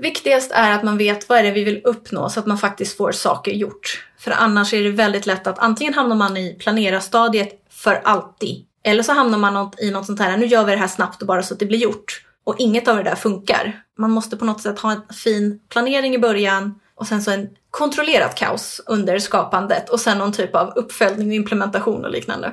Viktigast är att man vet vad är det vi vill uppnå så att man faktiskt får saker gjort. För annars är det väldigt lätt att antingen hamnar man i planera-stadiet för alltid. Eller så hamnar man i något sånt här, nu gör vi det här snabbt och bara så att det blir gjort. Och inget av det där funkar. Man måste på något sätt ha en fin planering i början och sen så en kontrollerat kaos under skapandet och sen någon typ av uppföljning och implementation och liknande.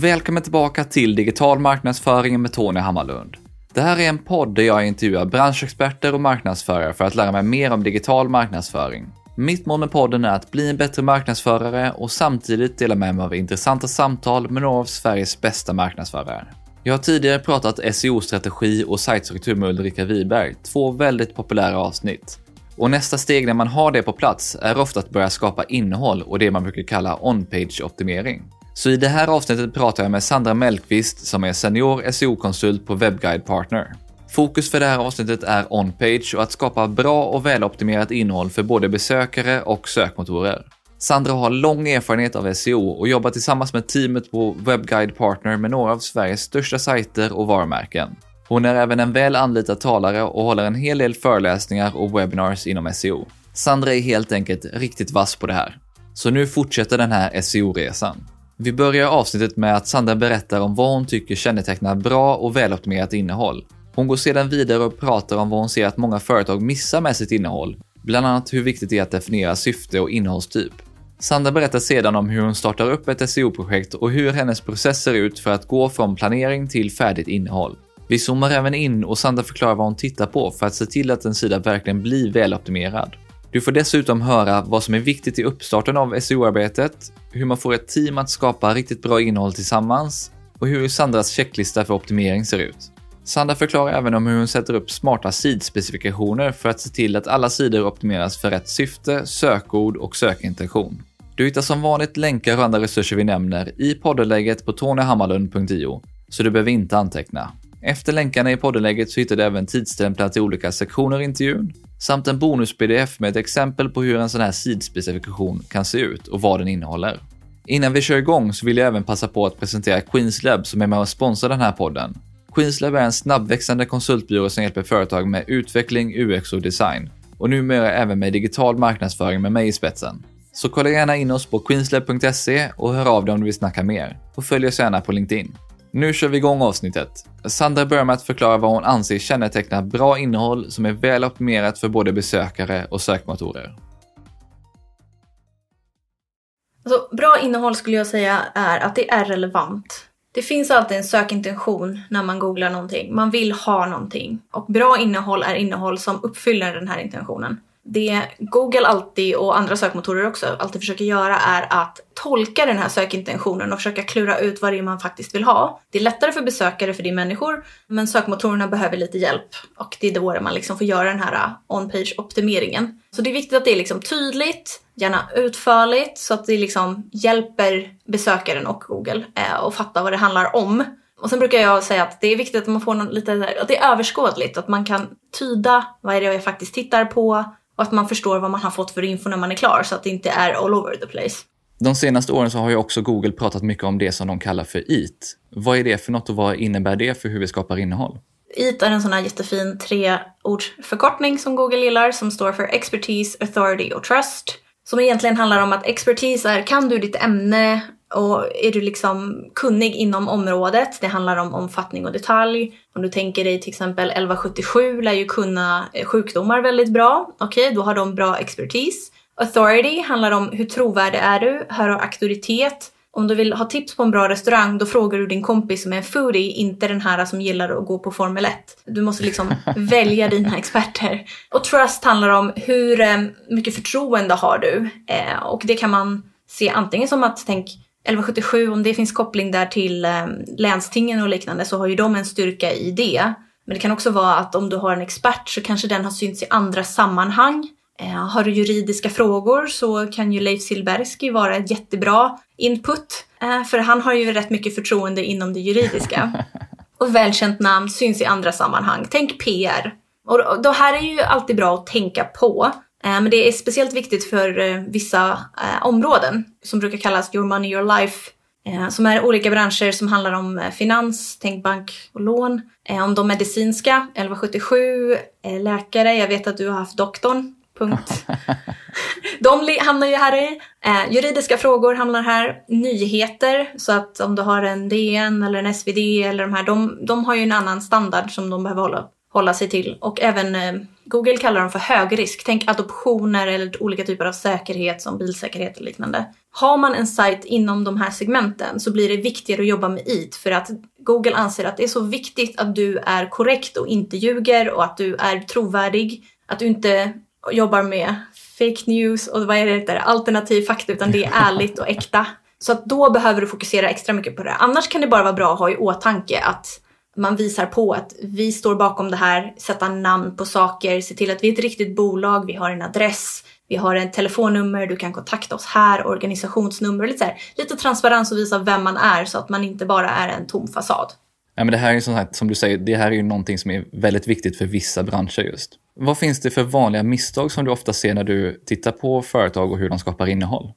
Välkommen tillbaka till Digital marknadsföring med Tony Hammarlund. Det här är en podd där jag intervjuar branschexperter och marknadsförare för att lära mig mer om digital marknadsföring. Mitt mål med podden är att bli en bättre marknadsförare och samtidigt dela med mig av intressanta samtal med några av Sveriges bästa marknadsförare. Jag har tidigare pratat SEO-strategi och sajtstruktur med Ulrika Wiberg, två väldigt populära avsnitt. Och nästa steg när man har det på plats är ofta att börja skapa innehåll och det man brukar kalla on-page optimering. Så i det här avsnittet pratar jag med Sandra Mellqvist som är senior SEO-konsult på WebGuide Partner. Fokus för det här avsnittet är on-page och att skapa bra och väloptimerat innehåll för både besökare och sökmotorer. Sandra har lång erfarenhet av SEO och jobbar tillsammans med teamet på WebGuide Partner med några av Sveriges största sajter och varumärken. Hon är även en väl anlitad talare och håller en hel del föreläsningar och webinars inom SEO. Sandra är helt enkelt riktigt vass på det här. Så nu fortsätter den här SEO-resan. Vi börjar avsnittet med att Sandra berättar om vad hon tycker kännetecknar bra och väloptimerat innehåll. Hon går sedan vidare och pratar om vad hon ser att många företag missar med sitt innehåll, bland annat hur viktigt det är att definiera syfte och innehållstyp. Sandra berättar sedan om hur hon startar upp ett SEO-projekt och hur hennes process ser ut för att gå från planering till färdigt innehåll. Vi zoomar även in och Sandra förklarar vad hon tittar på för att se till att en sida verkligen blir väloptimerad. Du får dessutom höra vad som är viktigt i uppstarten av SEO-arbetet, hur man får ett team att skapa riktigt bra innehåll tillsammans och hur Sandras checklista för optimering ser ut. Sandra förklarar även om hur hon sätter upp smarta sidspecifikationer för att se till att alla sidor optimeras för rätt syfte, sökord och sökintention. Du hittar som vanligt länkar och andra resurser vi nämner i poddenlägget på tonyhammarlund.io, så du behöver inte anteckna. Efter länkarna i poddenlägget så hittar du även tidsstämplar till olika sektioner i intervjun, samt en bonus-pdf med ett exempel på hur en sån här sidspecifikation kan se ut och vad den innehåller. Innan vi kör igång så vill jag även passa på att presentera Queenslab som är med och sponsrar den här podden. Queenslab är en snabbväxande konsultbyrå som hjälper företag med utveckling, UX och design och numera även med digital marknadsföring med mig i spetsen. Så kolla gärna in oss på queenslab.se och hör av dig om du vill snacka mer och följ oss gärna på LinkedIn. Nu kör vi igång avsnittet. Sandra börjar med att förklara vad hon anser kännetecknar bra innehåll som är väl optimerat för både besökare och sökmotorer. Alltså, bra innehåll skulle jag säga är att det är relevant. Det finns alltid en sökintention när man googlar någonting. Man vill ha någonting. Och bra innehåll är innehåll som uppfyller den här intentionen det Google alltid och andra sökmotorer också alltid försöker göra är att tolka den här sökintentionen och försöka klura ut vad det är man faktiskt vill ha. Det är lättare för besökare för det är människor, men sökmotorerna behöver lite hjälp och det är då man liksom får göra den här uh, on-page optimeringen. Så det är viktigt att det är liksom tydligt, gärna utförligt så att det liksom hjälper besökaren och Google eh, att fatta vad det handlar om. Och sen brukar jag säga att det är viktigt att man får något lite, att det är överskådligt, att man kan tyda vad är det jag faktiskt tittar på, och att man förstår vad man har fått för info när man är klar så att det inte är all over the place. De senaste åren så har ju också Google pratat mycket om det som de kallar för EAT. Vad är det för något och vad innebär det för hur vi skapar innehåll? EAT är en sån här jättefin treordsförkortning som Google gillar som står för Expertise, Authority och Trust. Som egentligen handlar om att expertise är kan du ditt ämne och är du liksom kunnig inom området, det handlar om omfattning och detalj. Om du tänker dig till exempel 1177 lär ju kunna eh, sjukdomar väldigt bra. Okej, okay, då har de bra expertis. Authority handlar om hur trovärdig är du? Här har auktoritet. Om du vill ha tips på en bra restaurang då frågar du din kompis som är en foodie, inte den här som gillar att gå på Formel 1. Du måste liksom välja dina experter. Och trust handlar om hur eh, mycket förtroende har du? Eh, och det kan man se antingen som att tänk 1177, om det finns koppling där till eh, länstingen och liknande så har ju de en styrka i det. Men det kan också vara att om du har en expert så kanske den har synts i andra sammanhang. Eh, har du juridiska frågor så kan ju Leif Silbersky vara ett jättebra input. Eh, för han har ju rätt mycket förtroende inom det juridiska. Och välkänt namn syns i andra sammanhang. Tänk PR. Och det här är ju alltid bra att tänka på. Eh, men det är speciellt viktigt för eh, vissa områden som brukar kallas your money, your life. Som är olika branscher som handlar om finans, tänk bank och lån. Om de medicinska, 1177, läkare, jag vet att du har haft doktorn Punkt. De hamnar ju här i. Eh, juridiska frågor hamnar här. Nyheter, så att om du har en DN eller en SvD eller de här, de, de har ju en annan standard som de behöver hålla, hålla sig till. Och även eh, Google kallar dem för högrisk. Tänk adoptioner eller olika typer av säkerhet som bilsäkerhet och liknande. Har man en sajt inom de här segmenten så blir det viktigare att jobba med IT för att Google anser att det är så viktigt att du är korrekt och inte ljuger och att du är trovärdig. Att du inte jobbar med fake news och vad är det heter, alternativ fakta utan det är ärligt och äkta. Så att då behöver du fokusera extra mycket på det. Annars kan det bara vara bra att ha i åtanke att man visar på att vi står bakom det här, sätta namn på saker, se till att vi är ett riktigt bolag, vi har en adress, vi har ett telefonnummer, du kan kontakta oss här, organisationsnummer, lite, så här, lite transparens och visa vem man är så att man inte bara är en tom fasad. Ja, men det här är ju som du säger, det här är ju någonting som är väldigt viktigt för vissa branscher just. Vad finns det för vanliga misstag som du ofta ser när du tittar på företag och hur de skapar innehåll?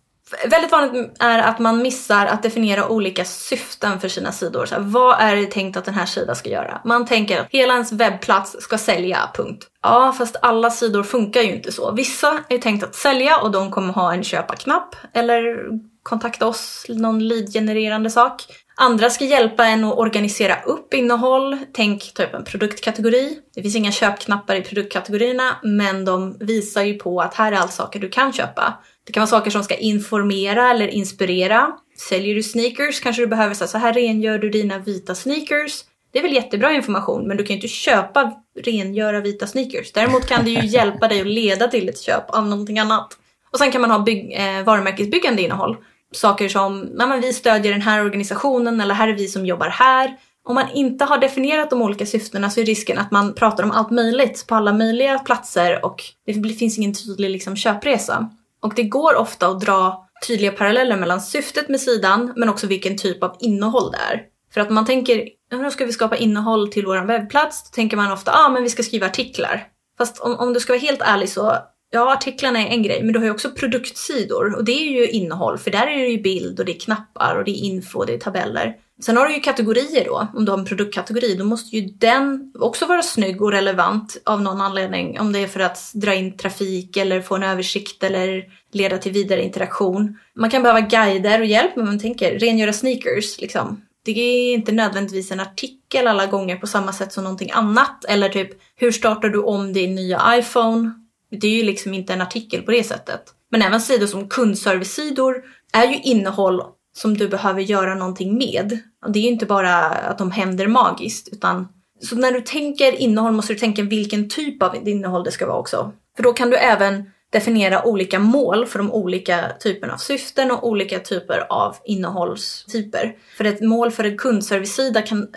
Väldigt vanligt är att man missar att definiera olika syften för sina sidor. Så här, vad är det tänkt att den här sidan ska göra? Man tänker att hela ens webbplats ska sälja, punkt. Ja, fast alla sidor funkar ju inte så. Vissa är tänkt att sälja och de kommer ha en köpa-knapp eller kontakta oss, någon lead-genererande sak. Andra ska hjälpa en att organisera upp innehåll. Tänk typ en produktkategori. Det finns inga köpknappar i produktkategorierna, men de visar ju på att här är allt saker du kan köpa. Det kan vara saker som ska informera eller inspirera. Säljer du sneakers kanske du behöver säga så här rengör du dina vita sneakers. Det är väl jättebra information, men du kan ju inte köpa rengöra vita sneakers. Däremot kan det ju hjälpa dig att leda till ett köp av någonting annat. Och sen kan man ha bygg, eh, varumärkesbyggande innehåll saker som men vi stödjer den här organisationen eller här är vi som jobbar här. Om man inte har definierat de olika syftena så är risken att man pratar om allt möjligt på alla möjliga platser och det finns ingen tydlig liksom, köpresa. Och det går ofta att dra tydliga paralleller mellan syftet med sidan men också vilken typ av innehåll det är. För att man tänker, hur ska vi skapa innehåll till vår webbplats, då tänker man ofta, ja ah, men vi ska skriva artiklar. Fast om, om du ska vara helt ärlig så Ja, artiklarna är en grej, men du har ju också produktsidor och det är ju innehåll för där är det ju bild och det är knappar och det är info och det är tabeller. Sen har du ju kategorier då. Om du har en produktkategori då måste ju den också vara snygg och relevant av någon anledning. Om det är för att dra in trafik eller få en översikt eller leda till vidare interaktion. Man kan behöva guider och hjälp, men man tänker rengöra sneakers liksom. Det är inte nödvändigtvis en artikel alla gånger på samma sätt som någonting annat. Eller typ, hur startar du om din nya iPhone? Det är ju liksom inte en artikel på det sättet. Men även sidor som kundservice-sidor är ju innehåll som du behöver göra någonting med. Det är ju inte bara att de händer magiskt utan så när du tänker innehåll måste du tänka vilken typ av innehåll det ska vara också. För då kan du även definiera olika mål för de olika typerna av syften och olika typer av innehållstyper. För ett mål för en kundservice-sida kan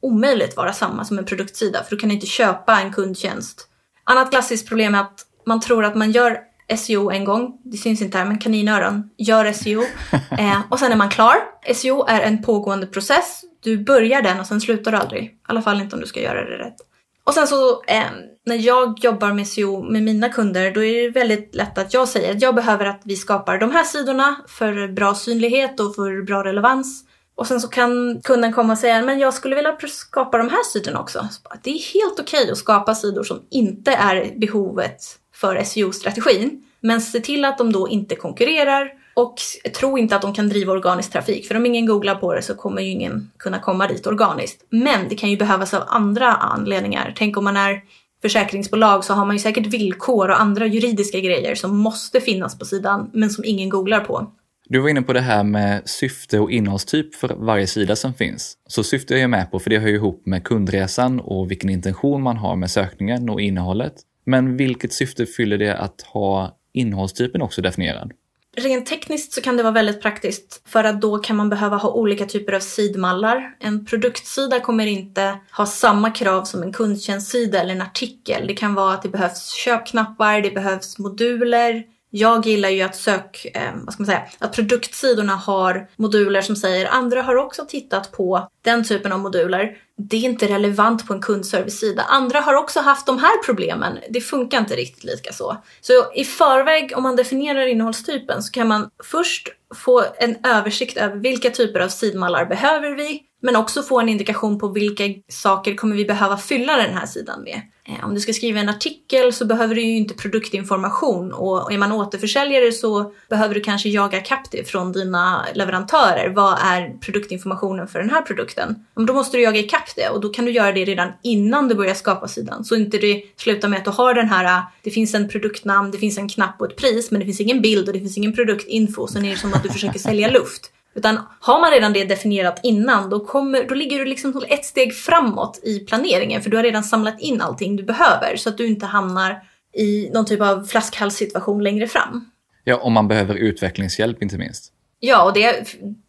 omöjligt vara samma som en produktsida för du kan inte köpa en kundtjänst. Annat klassiskt problem är att man tror att man gör SEO en gång, det syns inte här men kaninöron, gör SEO eh, och sen är man klar. SEO är en pågående process. Du börjar den och sen slutar du aldrig. I alla fall inte om du ska göra det rätt. Och sen så eh, när jag jobbar med SEO med mina kunder då är det väldigt lätt att jag säger att jag behöver att vi skapar de här sidorna för bra synlighet och för bra relevans. Och sen så kan kunden komma och säga men jag skulle vilja skapa de här sidorna också. det är helt okej okay att skapa sidor som inte är behovet för SEO-strategin. Men se till att de då inte konkurrerar och tro inte att de kan driva organisk trafik. För om ingen googlar på det så kommer ju ingen kunna komma dit organiskt. Men det kan ju behövas av andra anledningar. Tänk om man är försäkringsbolag så har man ju säkert villkor och andra juridiska grejer som måste finnas på sidan men som ingen googlar på. Du var inne på det här med syfte och innehållstyp för varje sida som finns. Så syfte är jag med på för det hör ju ihop med kundresan och vilken intention man har med sökningen och innehållet. Men vilket syfte fyller det att ha innehållstypen också definierad? Rent tekniskt så kan det vara väldigt praktiskt för att då kan man behöva ha olika typer av sidmallar. En produktsida kommer inte ha samma krav som en kundtjänstsida eller en artikel. Det kan vara att det behövs köpknappar, det behövs moduler, jag gillar ju att sök, eh, vad ska man säga, att produktsidorna har moduler som säger andra har också tittat på den typen av moduler. Det är inte relevant på en kundservice-sida. Andra har också haft de här problemen. Det funkar inte riktigt lika så. Så i förväg, om man definierar innehållstypen, så kan man först få en översikt över vilka typer av sidmallar behöver vi? Men också få en indikation på vilka saker kommer vi behöva fylla den här sidan med. Eh, om du ska skriva en artikel så behöver du ju inte produktinformation och är man återförsäljare så behöver du kanske jaga kapp det från dina leverantörer. Vad är produktinformationen för den här produkten? Då måste du jaga ikapp det och då kan du göra det redan innan du börjar skapa sidan. Så inte det slutar med att du har den här, äh, det finns en produktnamn, det finns en knapp och ett pris men det finns ingen bild och det finns ingen produktinfo. Så är det som att du försöker sälja luft. Utan har man redan det definierat innan, då, kommer, då ligger du liksom ett steg framåt i planeringen för du har redan samlat in allting du behöver så att du inte hamnar i någon typ av flaskhalssituation längre fram. Ja, om man behöver utvecklingshjälp inte minst. Ja, och det,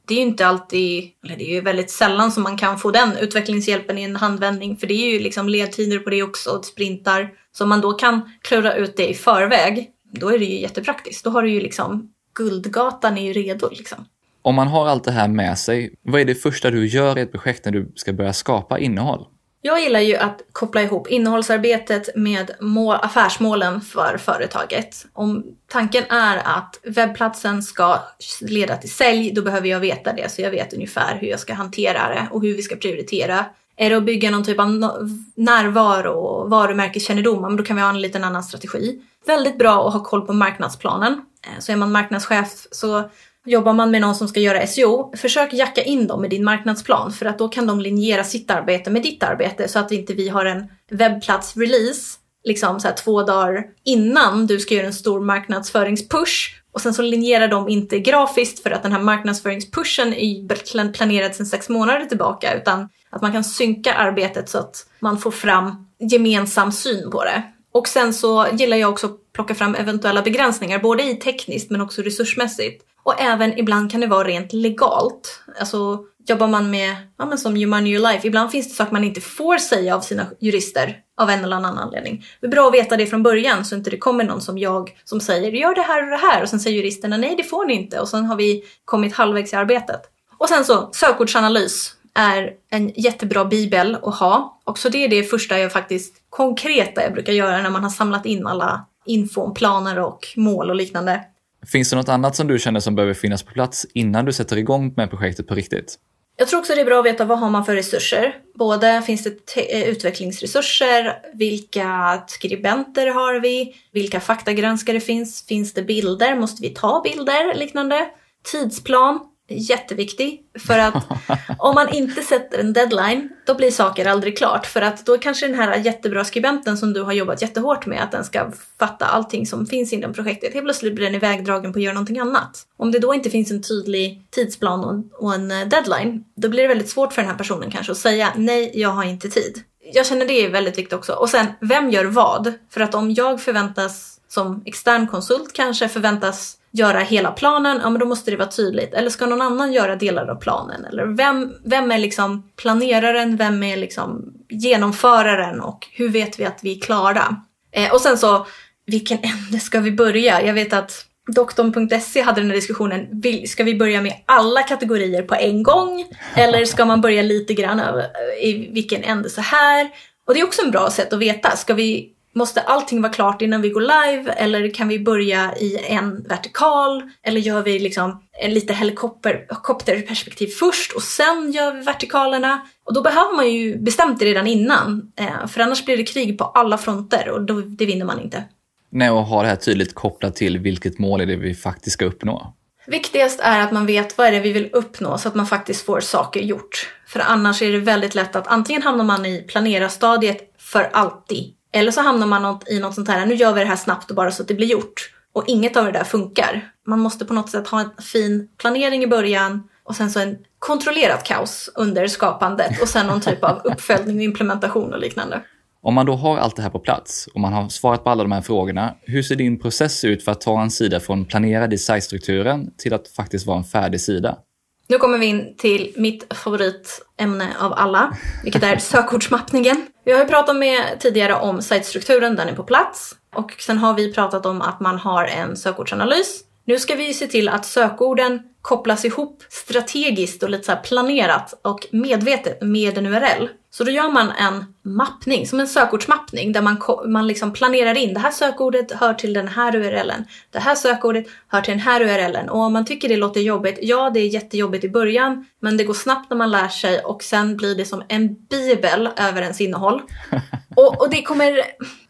det är ju inte alltid, eller det är ju väldigt sällan som man kan få den utvecklingshjälpen i en handvändning för det är ju liksom ledtider på det också och sprintar. Så om man då kan klura ut det i förväg, då är det ju jättepraktiskt. Då har du ju liksom, guldgatan är ju redo liksom. Om man har allt det här med sig, vad är det första du gör i ett projekt när du ska börja skapa innehåll? Jag gillar ju att koppla ihop innehållsarbetet med mål, affärsmålen för företaget. Om tanken är att webbplatsen ska leda till sälj, då behöver jag veta det så jag vet ungefär hur jag ska hantera det och hur vi ska prioritera. Är det att bygga någon typ av närvaro och varumärkeskännedom, då kan vi ha en liten annan strategi. Väldigt bra att ha koll på marknadsplanen. Eh, så är man marknadschef så Jobbar man med någon som ska göra SEO, försök jacka in dem i din marknadsplan för att då kan de linjera sitt arbete med ditt arbete så att inte vi har en webbplats-release liksom så två dagar innan du ska göra en stor marknadsföringspush och sen så linjerar de inte grafiskt för att den här marknadsföringspushen är planerad sedan sex månader tillbaka utan att man kan synka arbetet så att man får fram gemensam syn på det. Och sen så gillar jag också att plocka fram eventuella begränsningar, både i tekniskt men också resursmässigt. Och även ibland kan det vara rent legalt. Alltså jobbar man med, ja men som You Money Your Life, ibland finns det saker man inte får säga av sina jurister av en eller annan anledning. Det är bra att veta det från början så inte det kommer någon som jag som säger gör det här och det här och sen säger juristerna nej det får ni inte och sen har vi kommit halvvägs i arbetet. Och sen så sökordsanalys är en jättebra bibel att ha. Också det är det första jag faktiskt konkreta jag brukar göra när man har samlat in alla infon, planer och mål och liknande. Finns det något annat som du känner som behöver finnas på plats innan du sätter igång med projektet på riktigt? Jag tror också det är bra att veta vad har man för resurser. Både finns det eh, utvecklingsresurser, vilka skribenter har vi, vilka faktagranskare finns, finns det bilder, måste vi ta bilder, liknande. Tidsplan, jätteviktig. För att om man inte sätter en deadline, då blir saker aldrig klart. För att då kanske den här jättebra skribenten som du har jobbat jättehårt med, att den ska fatta allting som finns inom projektet, helt plötsligt blir den ivägdragen på att göra någonting annat. Om det då inte finns en tydlig tidsplan och en eh, deadline, då blir det väldigt svårt för den här personen kanske att säga nej, jag har inte tid. Jag känner det är väldigt viktigt också. Och sen, vem gör vad? För att om jag förväntas som extern konsult kanske förväntas göra hela planen, ja men då måste det vara tydligt. Eller ska någon annan göra delar av planen? Eller vem, vem är liksom planeraren, vem är liksom genomföraren och hur vet vi att vi är klara? Eh, och sen så, vilken ände ska vi börja? Jag vet att Doktorn.se hade den här diskussionen, ska vi börja med alla kategorier på en gång? Eller ska man börja lite grann över, eh, i vilken ände så här? Och det är också en bra sätt att veta, ska vi Måste allting vara klart innan vi går live eller kan vi börja i en vertikal? Eller gör vi liksom en lite helikopterperspektiv först och sen gör vi vertikalerna? Och då behöver man ju bestämt det redan innan. Eh, för annars blir det krig på alla fronter och då, det vinner man inte. Nej, och ha det här tydligt kopplat till vilket mål är det vi faktiskt ska uppnå. Viktigast är att man vet vad är det vi vill uppnå så att man faktiskt får saker gjort. För annars är det väldigt lätt att antingen hamnar man i planera-stadiet för alltid eller så hamnar man i något sånt här, nu gör vi det här snabbt och bara så att det blir gjort. Och inget av det där funkar. Man måste på något sätt ha en fin planering i början och sen så en kontrollerat kaos under skapandet och sen någon typ av uppföljning och implementation och liknande. Om man då har allt det här på plats och man har svarat på alla de här frågorna, hur ser din process ut för att ta en sida från planerad i sajtstrukturen till att faktiskt vara en färdig sida? Nu kommer vi in till mitt favoritämne av alla, vilket är sökordsmappningen. Vi har ju pratat med tidigare om sajtstrukturen, den är på plats. Och sen har vi pratat om att man har en sökordsanalys. Nu ska vi se till att sökorden kopplas ihop strategiskt och lite så planerat och medvetet med en URL. Så då gör man en mappning, som en sökordsmappning, där man, man liksom planerar in det här sökordet hör till den här URLen. Det här sökordet hör till den här URLen. Och om man tycker det låter jobbigt, ja det är jättejobbigt i början, men det går snabbt när man lär sig och sen blir det som en bibel över ens innehåll. Och, och det kommer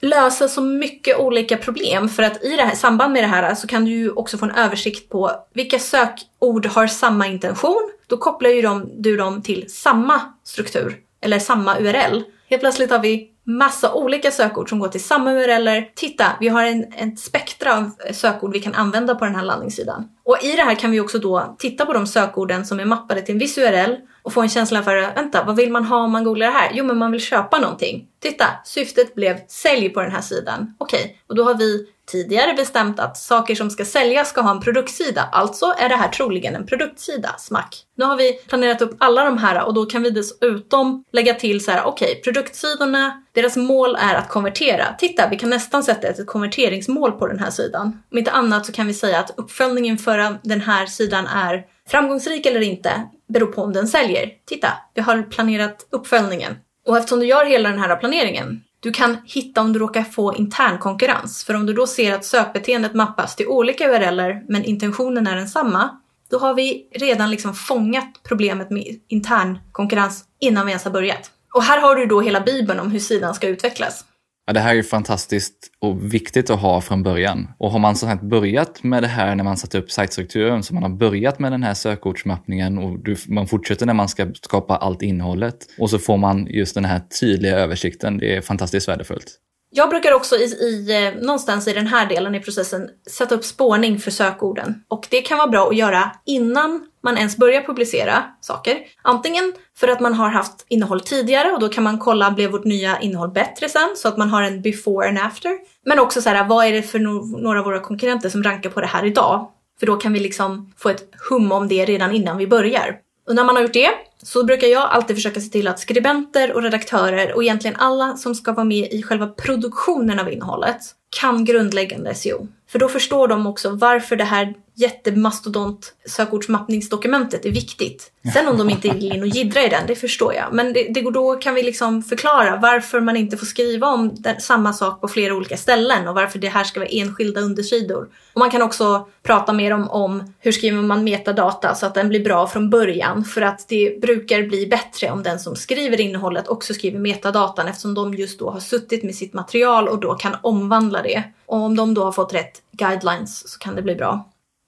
lösa så mycket olika problem för att i det här, samband med det här så kan du ju också få en översikt på vilka sökord har samma intention. Då kopplar ju de, du dem till samma struktur eller samma URL. Helt plötsligt har vi massa olika sökord som går till samma URLer. Titta, vi har en, en spektra av sökord vi kan använda på den här landningssidan. Och i det här kan vi också då titta på de sökorden som är mappade till en viss URL och få en känsla för, vänta, vad vill man ha om man googlar det här? Jo, men man vill köpa någonting. Titta, syftet blev sälj på den här sidan. Okej, okay. och då har vi tidigare bestämt att saker som ska säljas ska ha en produktsida. Alltså är det här troligen en produktsida. Smack! Nu har vi planerat upp alla de här och då kan vi dessutom lägga till så här, okej, okay, produktsidorna, deras mål är att konvertera. Titta, vi kan nästan sätta ett konverteringsmål på den här sidan. Om inte annat så kan vi säga att uppföljningen för den här sidan är framgångsrik eller inte beror på om den säljer. Titta, vi har planerat uppföljningen. Och eftersom du gör hela den här planeringen, du kan hitta om du råkar få intern konkurrens. För om du då ser att sökbeteendet mappas till olika URLer men intentionen är densamma, då har vi redan liksom fångat problemet med intern konkurrens innan vi ens har börjat. Och här har du då hela bibeln om hur sidan ska utvecklas. Ja, det här är fantastiskt och viktigt att ha från början. Och har man så här börjat med det här när man satt upp sajtstrukturen, så man har börjat med den här sökordsmappningen och du, man fortsätter när man ska skapa allt innehållet och så får man just den här tydliga översikten. Det är fantastiskt värdefullt. Jag brukar också i, i, eh, någonstans i den här delen i processen sätta upp spårning för sökorden. Och det kan vara bra att göra innan man ens börjar publicera saker. Antingen för att man har haft innehåll tidigare och då kan man kolla, blev vårt nya innehåll bättre sen? Så att man har en before and after. Men också så här, vad är det för no några av våra konkurrenter som rankar på det här idag? För då kan vi liksom få ett hum om det redan innan vi börjar. Och när man har gjort det så brukar jag alltid försöka se till att skribenter och redaktörer och egentligen alla som ska vara med i själva produktionen av innehållet kan grundläggande SEO. För då förstår de också varför det här jättemastodont sökordsmappningsdokumentet är viktigt. Sen om de inte vill in och jiddra i den, det förstår jag. Men det, det, då kan vi liksom förklara varför man inte får skriva om den, samma sak på flera olika ställen och varför det här ska vara enskilda undersidor. Och man kan också prata mer om, om hur skriver man metadata så att den blir bra från början. För att det brukar bli bättre om den som skriver innehållet också skriver metadatan eftersom de just då har suttit med sitt material och då kan omvandla det. Och om de då har fått rätt guidelines så kan det bli bra.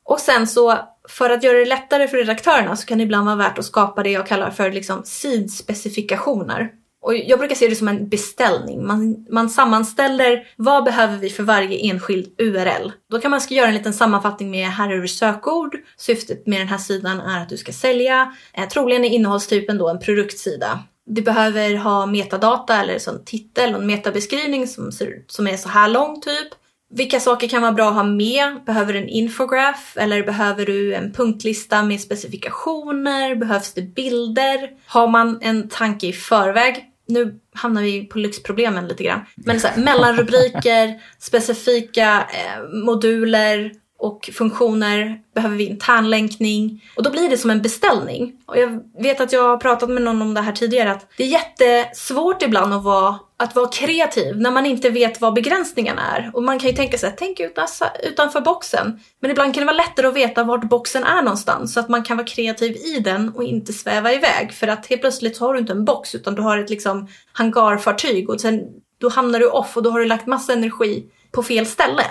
Och sen så för att göra det lättare för redaktörerna så kan det ibland vara värt att skapa det jag kallar för liksom sidspecifikationer. Och jag brukar se det som en beställning. Man, man sammanställer vad behöver vi för varje enskild URL. Då kan man ska göra en liten sammanfattning med här är sökord. Syftet med den här sidan är att du ska sälja. Eh, troligen är innehållstypen då en produktsida. Du behöver ha metadata eller sån titel och en metabeskrivning som, ser, som är så här lång typ. Vilka saker kan vara bra att ha med? Behöver du en infograf eller behöver du en punktlista med specifikationer? Behövs det bilder? Har man en tanke i förväg? Nu hamnar vi på lyxproblemen lite grann. Men så här, mellanrubriker, specifika eh, moduler, och funktioner behöver vi internlänkning och då blir det som en beställning. Och jag vet att jag har pratat med någon om det här tidigare att det är jättesvårt ibland att vara, att vara kreativ när man inte vet vad begränsningarna är. Och man kan ju tänka sig, tänk alltså, utanför boxen. Men ibland kan det vara lättare att veta vart boxen är någonstans så att man kan vara kreativ i den och inte sväva iväg. För att helt plötsligt så har du inte en box utan du har ett liksom hangarfartyg och sen då hamnar du off och då har du lagt massa energi på fel ställe.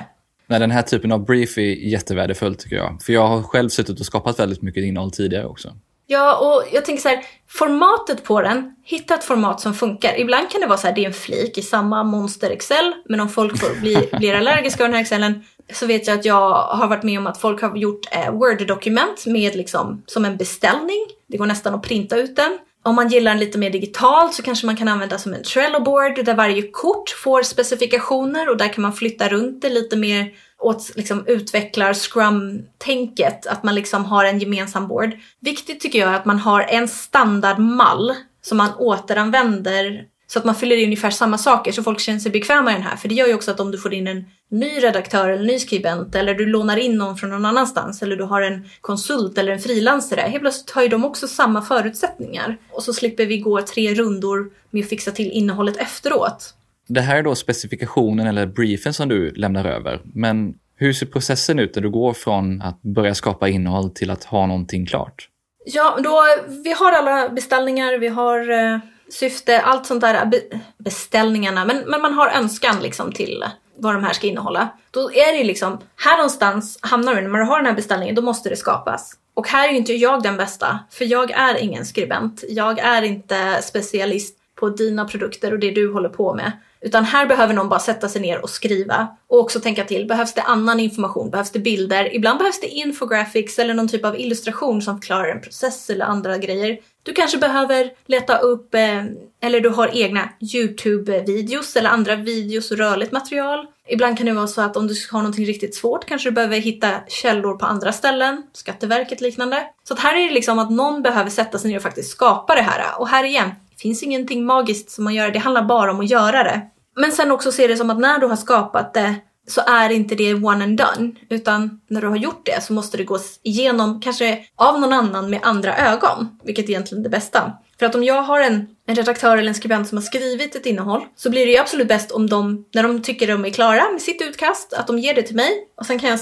Nej, den här typen av brief är jättevärdefull tycker jag. För jag har själv suttit och skapat väldigt mycket innehåll tidigare också. Ja, och jag tänker så här, formatet på den, hitta ett format som funkar. Ibland kan det vara så här, det är en flik i samma monster Excel, men om folk får bli, blir allergiska av den här Excelen så vet jag att jag har varit med om att folk har gjort eh, Word-dokument med liksom som en beställning. Det går nästan att printa ut den. Om man gillar den lite mer digitalt så kanske man kan använda som en Trello-board där varje kort får specifikationer och där kan man flytta runt det lite mer åt liksom utvecklar scrum-tänket, att man liksom har en gemensam board. Viktigt tycker jag är att man har en standardmall som man återanvänder så att man fyller i ungefär samma saker så folk känner sig bekväma i den här. För det gör ju också att om du får in en ny redaktör eller ny skribent eller du lånar in någon från någon annanstans eller du har en konsult eller en frilansare. Helt plötsligt har ju de också samma förutsättningar. Och så slipper vi gå tre rundor med att fixa till innehållet efteråt. Det här är då specifikationen eller briefen som du lämnar över. Men hur ser processen ut när du går från att börja skapa innehåll till att ha någonting klart? Ja, då, vi har alla beställningar, vi har eh, syfte, allt sånt där, beställningarna, men, men man har önskan liksom till vad de här ska innehålla. Då är det ju liksom, här någonstans hamnar du, när man har den här beställningen, då måste det skapas. Och här är ju inte jag den bästa, för jag är ingen skribent. Jag är inte specialist på dina produkter och det du håller på med. Utan här behöver någon bara sätta sig ner och skriva. Och också tänka till, behövs det annan information? Behövs det bilder? Ibland behövs det infographics eller någon typ av illustration som förklarar en process eller andra grejer. Du kanske behöver leta upp, eh, eller du har egna YouTube-videos eller andra videos och rörligt material. Ibland kan det vara så att om du har någonting riktigt svårt kanske du behöver hitta källor på andra ställen, Skatteverket liknande. Så att här är det liksom att någon behöver sätta sig ner och faktiskt skapa det här. Och här igen, det finns ingenting magiskt som man gör, det handlar bara om att göra det. Men sen också se det som att när du har skapat det så är inte det one and done. Utan när du har gjort det så måste det gås igenom, kanske av någon annan med andra ögon. Vilket är egentligen det bästa. För att om jag har en, en redaktör eller en skribent som har skrivit ett innehåll så blir det ju absolut bäst om de, när de tycker de är klara med sitt utkast, att de ger det till mig och sen kan jag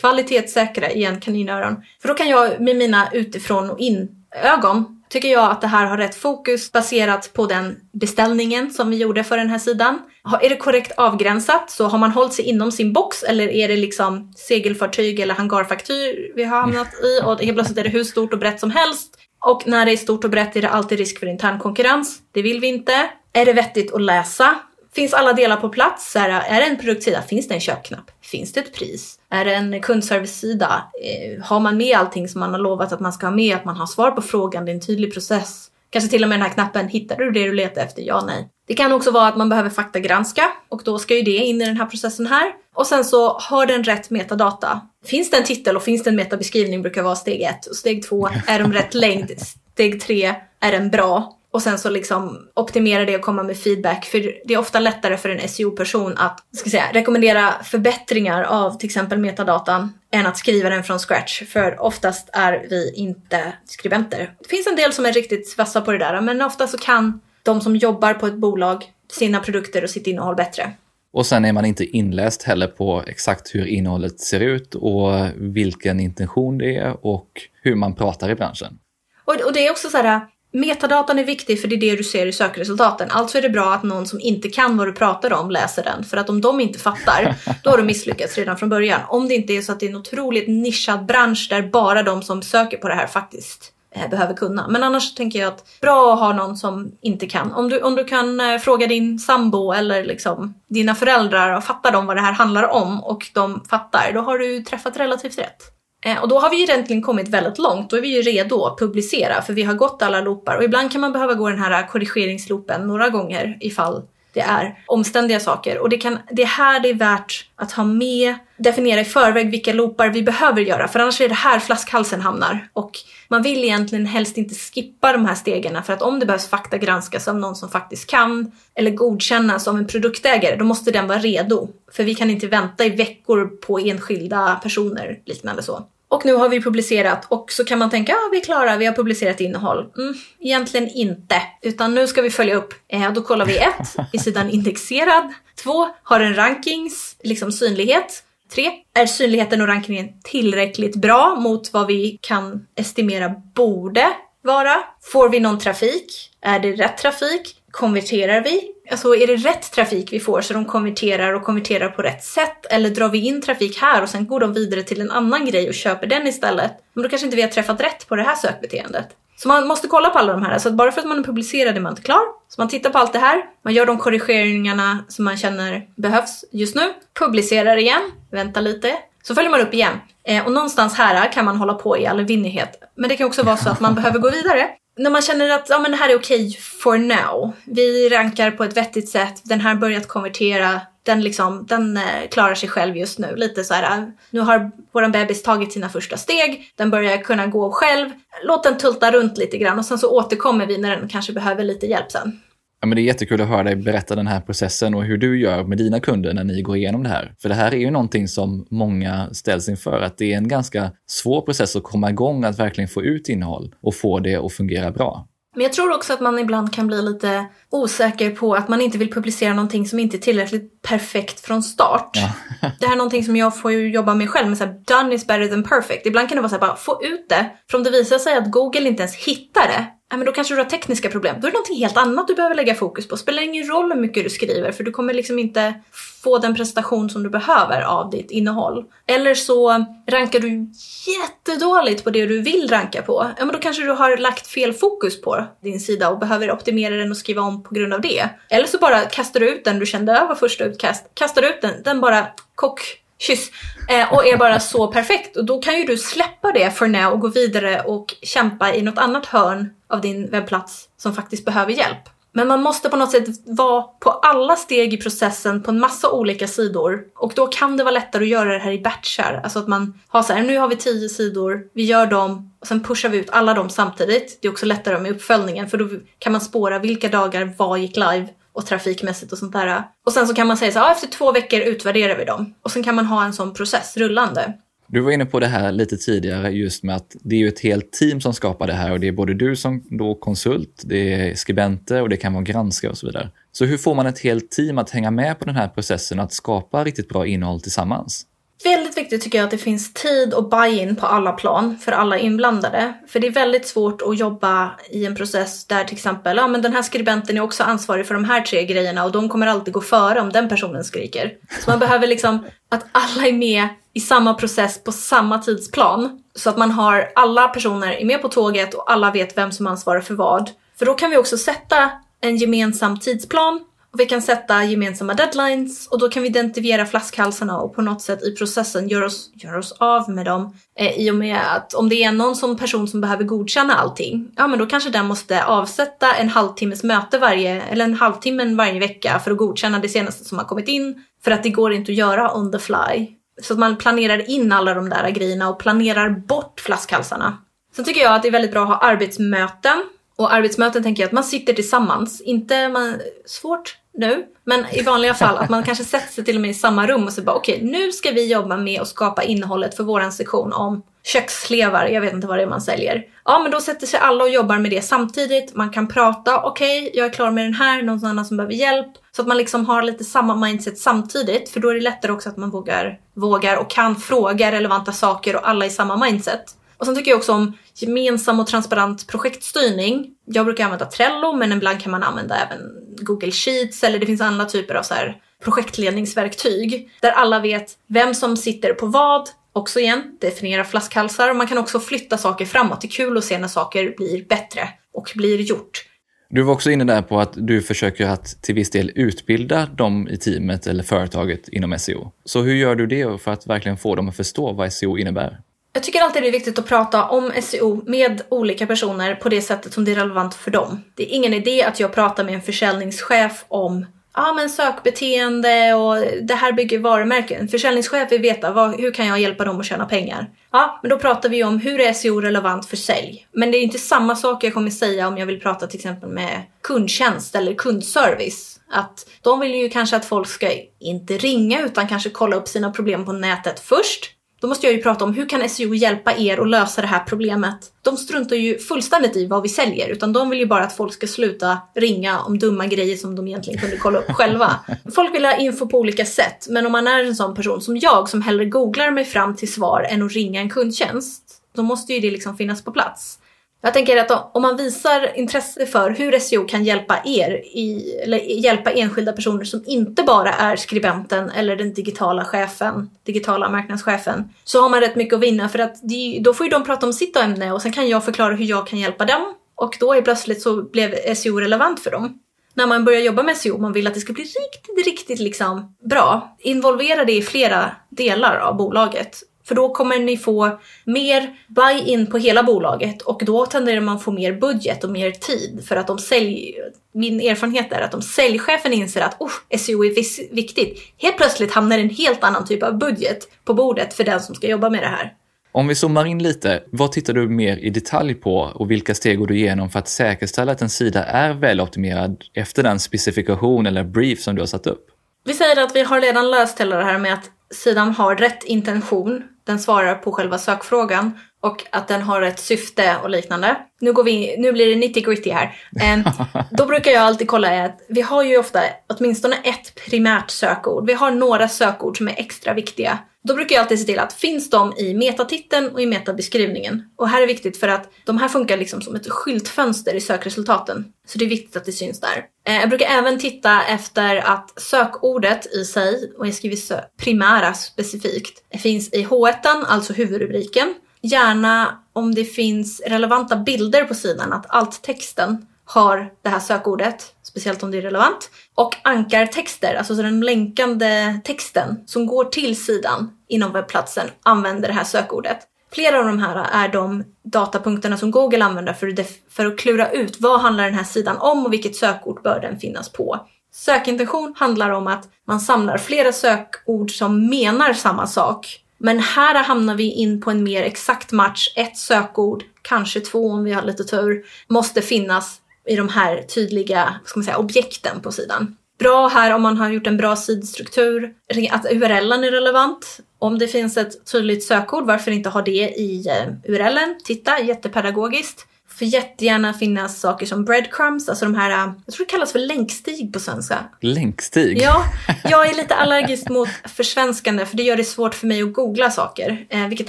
kvalitetssäkra igen kaninöron. För då kan jag med mina utifrån och in ögon tycker jag att det här har rätt fokus baserat på den beställningen som vi gjorde för den här sidan. Är det korrekt avgränsat? Så har man hållit sig inom sin box eller är det liksom segelfartyg eller hangarfaktyr vi har hamnat i och helt plötsligt är det hur stort och brett som helst. Och när det är stort och brett är det alltid risk för intern konkurrens. Det vill vi inte. Är det vettigt att läsa? Finns alla delar på plats? Är det en produktsida? Finns det en köpknapp? Finns det ett pris? Är det en kundservice-sida? Eh, har man med allting som man har lovat att man ska ha med? Att man har svar på frågan? Det är en tydlig process. Kanske till och med den här knappen, hittar du det du letar efter? Ja, nej. Det kan också vara att man behöver faktagranska och då ska ju det in i den här processen här. Och sen så har den rätt metadata. Finns det en titel och finns det en metabeskrivning brukar vara steg ett. Och steg två, är de rätt längd? Steg tre, är den bra? Och sen så liksom optimera det och komma med feedback. För det är ofta lättare för en SEO-person att ska säga, rekommendera förbättringar av till exempel metadatan än att skriva den från scratch. För oftast är vi inte skribenter. Det finns en del som är riktigt vassa på det där men ofta så kan de som jobbar på ett bolag sina produkter och sitt innehåll bättre. Och sen är man inte inläst heller på exakt hur innehållet ser ut och vilken intention det är och hur man pratar i branschen. Och, och det är också så här, Metadatan är viktig för det är det du ser i sökresultaten. Alltså är det bra att någon som inte kan vad du pratar om läser den. För att om de inte fattar, då har du misslyckats redan från början. Om det inte är så att det är en otroligt nischad bransch där bara de som söker på det här faktiskt eh, behöver kunna. Men annars tänker jag att bra att ha någon som inte kan. Om du, om du kan eh, fråga din sambo eller liksom dina föräldrar och fattar de vad det här handlar om och de fattar, då har du träffat relativt rätt. Eh, och då har vi ju egentligen kommit väldigt långt. Då är vi ju redo att publicera för vi har gått alla loopar. Och ibland kan man behöva gå den här korrigeringsloopen några gånger ifall det är omständiga saker. Och det, kan, det är här det är värt att ha med, definiera i förväg vilka loopar vi behöver göra. För annars är det här flaskhalsen hamnar. Och man vill egentligen helst inte skippa de här stegen. För att om det behövs fakta granskas av någon som faktiskt kan eller godkännas av en produktägare, då måste den vara redo. För vi kan inte vänta i veckor på enskilda personer, liknande så. Och nu har vi publicerat och så kan man tänka, ja ah, vi är klara, vi har publicerat innehåll. Mm, egentligen inte, utan nu ska vi följa upp. Eh, då kollar vi ett, är sidan indexerad? Två, har den rankings, liksom synlighet? Tre, är synligheten och rankingen tillräckligt bra mot vad vi kan estimera borde vara? Får vi någon trafik? Är det rätt trafik? Konverterar vi? Alltså är det rätt trafik vi får så de konverterar och konverterar på rätt sätt? Eller drar vi in trafik här och sen går de vidare till en annan grej och köper den istället? Men då kanske inte vi har träffat rätt på det här sökbeteendet. Så man måste kolla på alla de här. Så att bara för att man är publicerad är man inte klar. Så man tittar på allt det här, man gör de korrigeringarna som man känner behövs just nu, publicerar igen, väntar lite, så följer man upp igen. Eh, och någonstans här kan man hålla på i all evinnighet. Men det kan också vara så att man behöver gå vidare när man känner att ja, men det här är okej okay for now. Vi rankar på ett vettigt sätt. Den här börjat konvertera. Den, liksom, den eh, klarar sig själv just nu. Lite så här, eh, nu har våran bebis tagit sina första steg. Den börjar kunna gå själv. Låt den tulta runt lite grann och sen så återkommer vi när den kanske behöver lite hjälp sen. Ja, men det är jättekul att höra dig berätta den här processen och hur du gör med dina kunder när ni går igenom det här. För det här är ju någonting som många ställs inför, att det är en ganska svår process att komma igång, att verkligen få ut innehåll och få det att fungera bra. Men jag tror också att man ibland kan bli lite osäker på att man inte vill publicera någonting som inte är tillräckligt perfekt från start. Ja. det här är någonting som jag får jobba med själv, med så här, done is better than perfect. Ibland kan det vara så här, bara få ut det. För om det visar sig att Google inte ens hittar det, ja, men då kanske du har tekniska problem. Då är det någonting helt annat du behöver lägga fokus på. Spelar ingen roll hur mycket du skriver, för du kommer liksom inte få den prestation som du behöver av ditt innehåll. Eller så rankar du jättedåligt på det du vill ranka på. Ja, men då kanske du har lagt fel fokus på din sida och behöver optimera den och skriva om på grund av det. Eller så bara kastar du ut den du kände över första utkast. Kastar ut den, den bara kock kyss. Eh, och är bara så perfekt. Och då kan ju du släppa det för now och gå vidare och kämpa i något annat hörn av din webbplats som faktiskt behöver hjälp. Men man måste på något sätt vara på alla steg i processen på en massa olika sidor. Och då kan det vara lättare att göra det här i batchar. Alltså att man har så här, nu har vi tio sidor, vi gör dem och sen pushar vi ut alla dem samtidigt. Det är också lättare med uppföljningen för då kan man spåra vilka dagar vad gick live och trafikmässigt och sånt där. Och sen så kan man säga så här, efter två veckor utvärderar vi dem. Och sen kan man ha en sån process rullande. Du var inne på det här lite tidigare just med att det är ju ett helt team som skapar det här och det är både du som då konsult, det är skribenter och det kan vara granskare och så vidare. Så hur får man ett helt team att hänga med på den här processen att skapa riktigt bra innehåll tillsammans? Väldigt viktigt tycker jag att det finns tid och buy-in på alla plan för alla inblandade. För det är väldigt svårt att jobba i en process där till exempel, ja men den här skribenten är också ansvarig för de här tre grejerna och de kommer alltid gå före om den personen skriker. Så man behöver liksom att alla är med i samma process på samma tidsplan. Så att man har alla personer är med på tåget och alla vet vem som ansvarar för vad. För då kan vi också sätta en gemensam tidsplan vi kan sätta gemensamma deadlines och då kan vi identifiera flaskhalsarna och på något sätt i processen göra oss, gör oss av med dem. Eh, I och med att om det är någon som person som behöver godkänna allting, ja men då kanske den måste avsätta en halvtimmes möte varje, eller en halvtimme varje vecka för att godkänna det senaste som har kommit in. För att det går inte att göra on the fly. Så att man planerar in alla de där grejerna och planerar bort flaskhalsarna. Sen tycker jag att det är väldigt bra att ha arbetsmöten. Och arbetsmöten tänker jag att man sitter tillsammans. Inte man, svårt nu, men i vanliga fall att man kanske sätter sig till och med i samma rum och så bara okej, okay, nu ska vi jobba med att skapa innehållet för våran sektion om kökslevar. jag vet inte vad det är man säljer. Ja, men då sätter sig alla och jobbar med det samtidigt. Man kan prata, okej, okay, jag är klar med den här, någon annan som behöver hjälp. Så att man liksom har lite samma mindset samtidigt, för då är det lättare också att man vågar, vågar och kan fråga relevanta saker och alla i samma mindset. Och sen tycker jag också om gemensam och transparent projektstyrning. Jag brukar använda Trello, men ibland kan man använda även Google Sheets eller det finns andra typer av så här projektledningsverktyg där alla vet vem som sitter på vad. Också igen, definiera flaskhalsar och man kan också flytta saker framåt. Det är kul att se när saker blir bättre och blir gjort. Du var också inne där på att du försöker att till viss del utbilda dem i teamet eller företaget inom SEO. Så hur gör du det för att verkligen få dem att förstå vad SEO innebär? Jag tycker alltid det är viktigt att prata om SEO med olika personer på det sättet som det är relevant för dem. Det är ingen idé att jag pratar med en försäljningschef om ja, men sökbeteende och det här bygger varumärken. En försäljningschef vill veta vad, hur kan jag hjälpa dem att tjäna pengar? Ja, men då pratar vi om hur är SEO relevant för sälj? Men det är inte samma sak jag kommer säga om jag vill prata till exempel med kundtjänst eller kundservice. Att de vill ju kanske att folk ska inte ringa utan kanske kolla upp sina problem på nätet först då måste jag ju prata om hur kan SEO hjälpa er att lösa det här problemet? De struntar ju fullständigt i vad vi säljer utan de vill ju bara att folk ska sluta ringa om dumma grejer som de egentligen kunde kolla upp själva. Folk vill ha info på olika sätt men om man är en sån person som jag som hellre googlar mig fram till svar än att ringa en kundtjänst då måste ju det liksom finnas på plats. Jag tänker att om man visar intresse för hur SEO kan hjälpa er, i, eller hjälpa enskilda personer som inte bara är skribenten eller den digitala chefen, digitala marknadschefen, så har man rätt mycket att vinna för att de, då får ju de prata om sitt ämne och sen kan jag förklara hur jag kan hjälpa dem och då är plötsligt så blev SEO relevant för dem. När man börjar jobba med SEO, man vill att det ska bli riktigt, riktigt liksom bra. Involvera det i flera delar av bolaget för då kommer ni få mer buy-in på hela bolaget och då tenderar man få mer budget och mer tid för att de sälj... Min erfarenhet är att om säljchefen inser att oh, SEO är viktigt, helt plötsligt hamnar en helt annan typ av budget på bordet för den som ska jobba med det här. Om vi zoomar in lite, vad tittar du mer i detalj på och vilka steg går du igenom för att säkerställa att en sida är väloptimerad efter den specifikation eller brief som du har satt upp? Vi säger att vi har redan löst hela det här med att sidan har rätt intention, den svarar på själva sökfrågan och att den har ett syfte och liknande. Nu, går vi, nu blir det nitty gritty här. Um, då brukar jag alltid kolla att vi har ju ofta åtminstone ett primärt sökord. Vi har några sökord som är extra viktiga. Då brukar jag alltid se till att finns de i metatiteln och i metabeskrivningen. Och här är viktigt för att de här funkar liksom som ett skyltfönster i sökresultaten. Så det är viktigt att det syns där. Eh, jag brukar även titta efter att sökordet i sig, och jag skriver primära specifikt, finns i H1, alltså huvudrubriken gärna om det finns relevanta bilder på sidan, att allt-texten har det här sökordet, speciellt om det är relevant. Och ankartexter, alltså den länkande texten som går till sidan inom webbplatsen använder det här sökordet. Flera av de här är de datapunkterna som Google använder för att, för att klura ut vad handlar den här sidan om och vilket sökord bör den finnas på. Sökintention handlar om att man samlar flera sökord som menar samma sak men här hamnar vi in på en mer exakt match. Ett sökord, kanske två om vi har lite tur, måste finnas i de här tydliga ska man säga, objekten på sidan. Bra här om man har gjort en bra sidstruktur, att URLen är relevant. Om det finns ett tydligt sökord, varför inte ha det i eh, URLen? Titta, jättepedagogiskt får jättegärna finnas saker som breadcrumbs, alltså de här, äh, jag tror det kallas för länkstig på svenska. Länkstig? Ja, jag är lite allergisk mot försvenskande för det gör det svårt för mig att googla saker, eh, vilket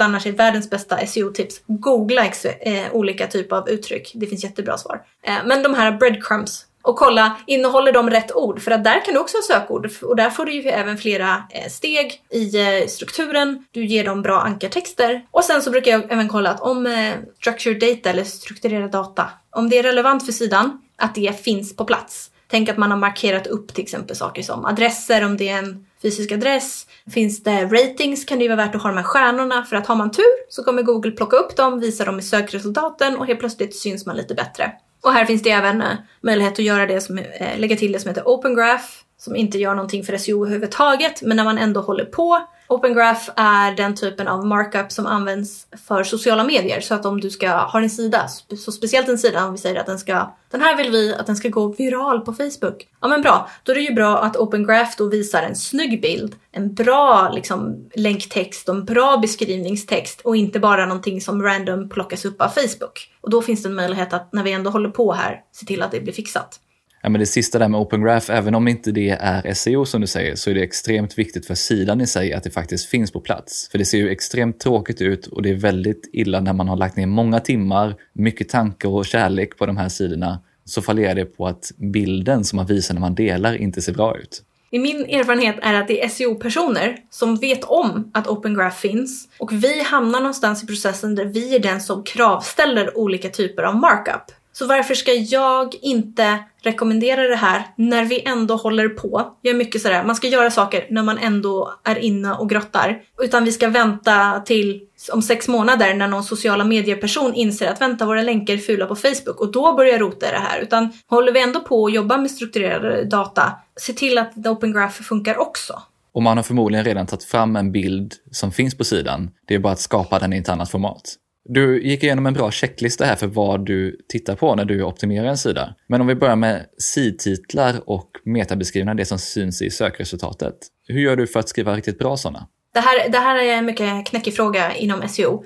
annars är världens bästa SEO-tips. Googla eh, olika typer av uttryck, det finns jättebra svar. Eh, men de här breadcrumbs, och kolla, innehåller de rätt ord? För att där kan du också ha sökord och där får du ju även flera eh, steg i eh, strukturen. Du ger dem bra ankartexter. Och sen så brukar jag även kolla att om eh, structured data eller strukturerad data, om det är relevant för sidan, att det finns på plats. Tänk att man har markerat upp till exempel saker som adresser, om det är en fysisk adress. Finns det ratings kan det ju vara värt att ha de här stjärnorna för att har man tur så kommer Google plocka upp dem, visa dem i sökresultaten och helt plötsligt syns man lite bättre. Och här finns det även eh, möjlighet att göra det som, eh, lägga till det som heter Open Graph som inte gör någonting för SEO överhuvudtaget men när man ändå håller på Open Graph är den typen av markup som används för sociala medier. Så att om du ska ha en sida, så speciellt en sida om vi säger att den ska, den här vill vi att den ska gå viral på Facebook. Ja men bra, då är det ju bra att Open Graph då visar en snygg bild, en bra liksom länktext och en bra beskrivningstext och inte bara någonting som random plockas upp av Facebook. Och då finns det en möjlighet att när vi ändå håller på här, se till att det blir fixat. Ja, men det sista där med Open Graph, även om inte det är SEO som du säger, så är det extremt viktigt för sidan i sig att det faktiskt finns på plats. För det ser ju extremt tråkigt ut och det är väldigt illa när man har lagt ner många timmar, mycket tankar och kärlek på de här sidorna, så fallerar det på att bilden som man visar när man delar inte ser bra ut. I min erfarenhet är att det är SEO-personer som vet om att Open Graph finns och vi hamnar någonstans i processen där vi är den som kravställer olika typer av markup. Så varför ska jag inte rekommendera det här när vi ändå håller på? Jag är mycket sådär, man ska göra saker när man ändå är inne och grottar. Utan vi ska vänta till om sex månader när någon sociala medieperson inser att vänta, våra länkar är fula på Facebook och då börjar rota i det här. Utan håller vi ändå på att jobba med strukturerad data, se till att The Open Graph funkar också. Och man har förmodligen redan tagit fram en bild som finns på sidan. Det är bara att skapa den i ett annat format. Du gick igenom en bra checklista här för vad du tittar på när du optimerar en sida. Men om vi börjar med sidtitlar och metabeskrivningar, det som syns i sökresultatet. Hur gör du för att skriva riktigt bra sådana? Det här, det här är en mycket knäckig fråga inom SEO.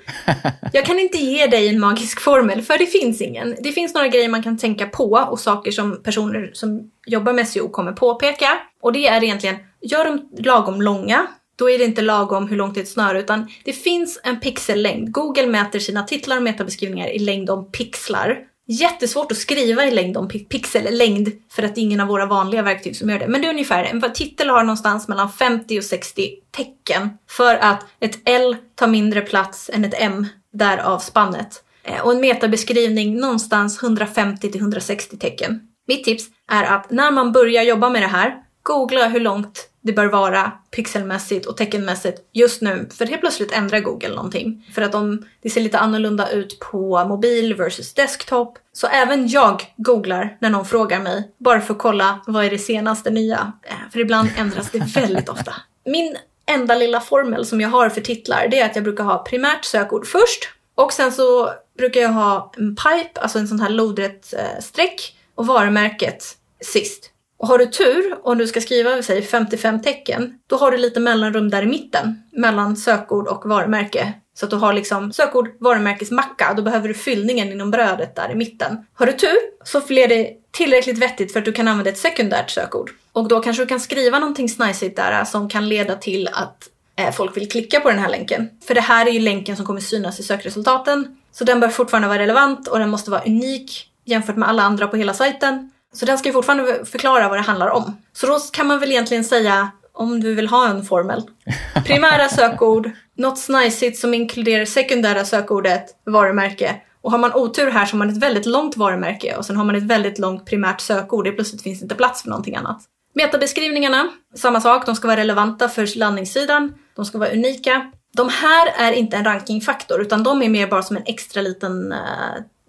Jag kan inte ge dig en magisk formel, för det finns ingen. Det finns några grejer man kan tänka på och saker som personer som jobbar med SEO kommer påpeka. Och det är egentligen, gör dem lagom långa, då är det inte lagom hur långt det är ett snöre utan det finns en pixellängd. Google mäter sina titlar och metabeskrivningar i längd om pixlar. Jättesvårt att skriva i längd om pixellängd för att det är ingen av våra vanliga verktyg som gör det. Men det är ungefär, en titel har någonstans mellan 50 och 60 tecken för att ett L tar mindre plats än ett M, därav spannet. Eh, och en metabeskrivning någonstans 150 till 160 tecken. Mitt tips är att när man börjar jobba med det här, googla hur långt det bör vara pixelmässigt och teckenmässigt just nu. För helt plötsligt ändrar Google någonting. För att de, det ser lite annorlunda ut på mobil versus desktop. Så även jag googlar när någon frågar mig. Bara för att kolla vad är det senaste nya. Eh, för ibland ändras det väldigt ofta. Min enda lilla formel som jag har för titlar det är att jag brukar ha primärt sökord först och sen så brukar jag ha en pipe, alltså en sån här lodrätt eh, streck och varumärket sist. Och har du tur, om du ska skriva säg 55 tecken, då har du lite mellanrum där i mitten mellan sökord och varumärke. Så att du har liksom sökord, varumärkesmacka, då behöver du fyllningen inom brödet där i mitten. Har du tur så blir det tillräckligt vettigt för att du kan använda ett sekundärt sökord. Och då kanske du kan skriva någonting snajsigt där äh, som kan leda till att eh, folk vill klicka på den här länken. För det här är ju länken som kommer synas i sökresultaten. Så den bör fortfarande vara relevant och den måste vara unik jämfört med alla andra på hela sajten. Så den ska ju fortfarande förklara vad det handlar om. Så då kan man väl egentligen säga, om du vill ha en formel, primära sökord, något snajsigt som inkluderar sekundära sökordet, varumärke. Och har man otur här så har man ett väldigt långt varumärke och sen har man ett väldigt långt primärt sökord. Det plötsligt finns inte plats för någonting annat. Metabeskrivningarna, samma sak. De ska vara relevanta för landningssidan. De ska vara unika. De här är inte en rankingfaktor utan de är mer bara som en extra liten uh,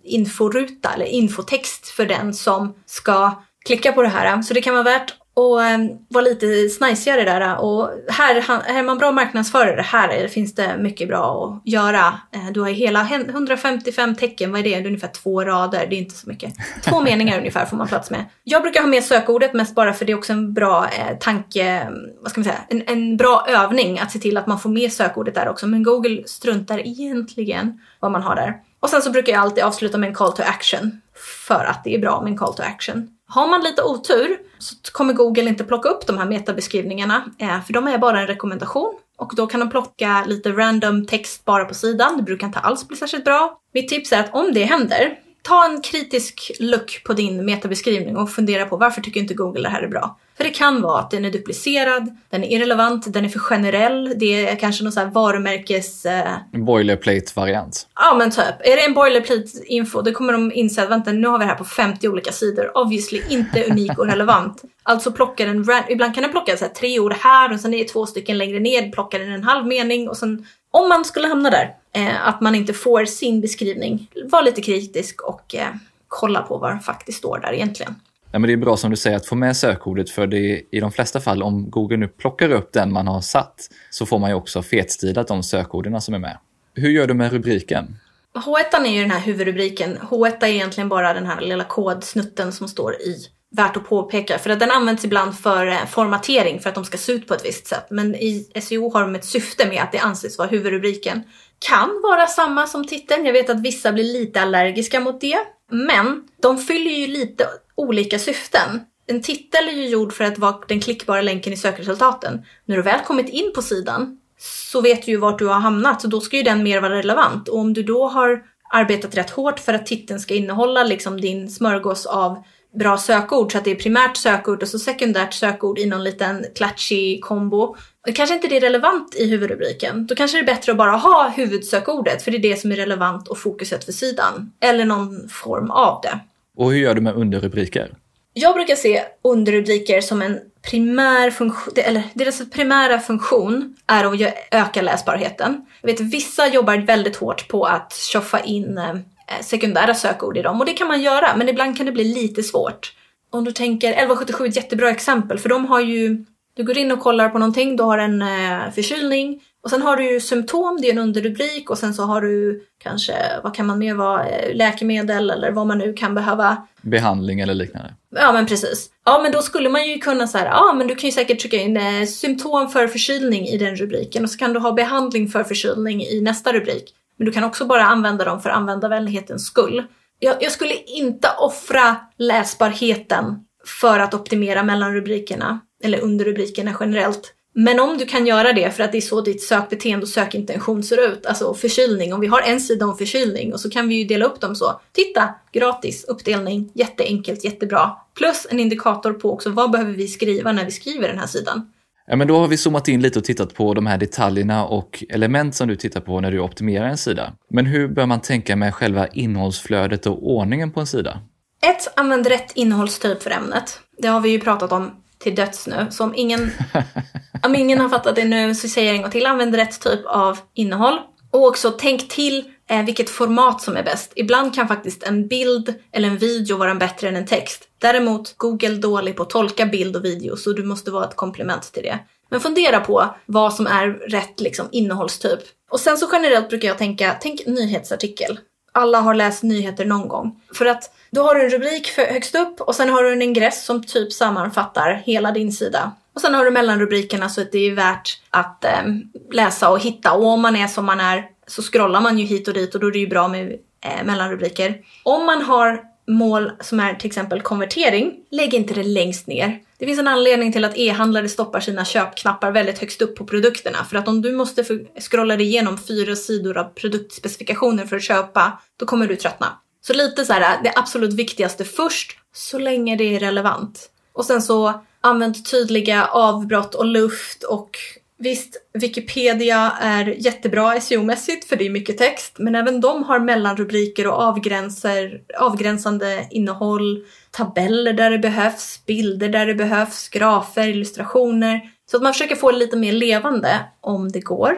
inforuta eller infotext för den som ska klicka på det här. Så det kan vara värt och eh, vara lite snajsigare där. Och här, är man bra marknadsförare, här finns det mycket bra att göra. Eh, du har hela 155 tecken, vad är det? Det är ungefär två rader, det är inte så mycket. Två meningar ungefär får man plats med. Jag brukar ha med sökordet mest bara för det är också en bra eh, tanke, vad ska man säga, en, en bra övning att se till att man får med sökordet där också. Men Google struntar egentligen vad man har där. Och sen så brukar jag alltid avsluta med en call to action. För att det är bra med en call to action. Har man lite otur så kommer Google inte plocka upp de här metabeskrivningarna, eh, för de är bara en rekommendation. Och då kan de plocka lite random text bara på sidan. Det brukar inte alls bli särskilt bra. Mitt tips är att om det händer, ta en kritisk look på din metabeskrivning och fundera på varför tycker inte Google det här är bra? För det kan vara att den är duplicerad, den är irrelevant, den är för generell, det är kanske någon här varumärkes... Eh... Boilerplate-variant. Ja men typ. Är det en boilerplate-info då kommer de inse att vänta nu har vi det här på 50 olika sidor. Obviously inte unik och relevant. Alltså plockar den, ibland kan den plocka så här, tre ord här och sen är det två stycken längre ner, plockar den en halv mening och sen om man skulle hamna där, eh, att man inte får sin beskrivning, var lite kritisk och eh, kolla på vad det faktiskt står där egentligen. Ja, men det är bra som du säger att få med sökordet för det är, i de flesta fall om Google nu plockar upp den man har satt så får man ju också fetstilat de sökorden som är med. Hur gör du med rubriken? H1 är ju den här huvudrubriken. H1 är egentligen bara den här lilla kodsnutten som står i. Värt att påpeka för att den används ibland för eh, formatering för att de ska se ut på ett visst sätt. Men i SEO har de ett syfte med att det anses vara huvudrubriken. Kan vara samma som titeln. Jag vet att vissa blir lite allergiska mot det. Men de fyller ju lite olika syften. En titel är ju gjord för att vara den klickbara länken i sökresultaten. När du väl kommit in på sidan så vet du ju vart du har hamnat, så då ska ju den mer vara relevant. Och om du då har arbetat rätt hårt för att titeln ska innehålla liksom din smörgås av bra sökord så att det är primärt sökord och så sekundärt sökord i någon liten klatschig kombo. Kanske inte det är relevant i huvudrubriken. Då kanske det är bättre att bara ha huvudsökordet för det är det som är relevant och fokuset för sidan. Eller någon form av det. Och hur gör du med underrubriker? Jag brukar se underrubriker som en primär funktion, eller deras primära funktion är att öka läsbarheten. Jag vet vissa jobbar väldigt hårt på att tjoffa in eh, sekundära sökord i dem och det kan man göra men ibland kan det bli lite svårt. Om du tänker 1177 är ett jättebra exempel för de har ju, du går in och kollar på någonting, du har en eh, förkylning och sen har du ju symptom, det är en underrubrik och sen så har du kanske, vad kan man mer vara, eh, läkemedel eller vad man nu kan behöva. Behandling eller liknande. Ja men precis. Ja men då skulle man ju kunna säga, ja men du kan ju säkert trycka in eh, symptom för förkylning i den rubriken och så kan du ha behandling för förkylning i nästa rubrik. Men du kan också bara använda dem för användarvänlighetens skull. Jag, jag skulle inte offra läsbarheten för att optimera mellan rubrikerna eller under rubrikerna generellt. Men om du kan göra det för att det är så ditt sökbeteende och sökintention ser ut, alltså förkylning, om vi har en sida om förkylning och så kan vi ju dela upp dem så. Titta, gratis uppdelning, jätteenkelt, jättebra. Plus en indikator på också vad behöver vi skriva när vi skriver den här sidan. Ja, men då har vi zoomat in lite och tittat på de här detaljerna och element som du tittar på när du optimerar en sida. Men hur bör man tänka med själva innehållsflödet och ordningen på en sida? 1. Använd rätt innehållstyp för ämnet. Det har vi ju pratat om till döds nu. Så om ingen, om ingen har fattat det nu så säger jag en gång till. Använd rätt typ av innehåll. Och också tänk till eh, vilket format som är bäst. Ibland kan faktiskt en bild eller en video vara bättre än en text. Däremot Google dålig på att tolka bild och video så du måste vara ett komplement till det. Men fundera på vad som är rätt liksom, innehållstyp. Och sen så generellt brukar jag tänka, tänk nyhetsartikel. Alla har läst nyheter någon gång. För att då har du en rubrik för högst upp och sen har du en ingress som typ sammanfattar hela din sida. Och sen har du mellanrubrikerna så att det är värt att eh, läsa och hitta. Och om man är som man är så scrollar man ju hit och dit och då är det ju bra med eh, mellanrubriker. Om man har mål som är till exempel konvertering, lägg inte det längst ner. Det finns en anledning till att e-handlare stoppar sina köpknappar väldigt högst upp på produkterna. För att om du måste scrolla dig igenom fyra sidor av produktspecifikationer för att köpa, då kommer du tröttna. Så lite så här, äh, det absolut viktigaste först, så länge det är relevant. Och sen så använd tydliga avbrott och luft och Visst, Wikipedia är jättebra SEO-mässigt för det är mycket text, men även de har mellanrubriker och avgränser, avgränsande innehåll, tabeller där det behövs, bilder där det behövs, grafer, illustrationer. Så att man försöker få det lite mer levande om det går.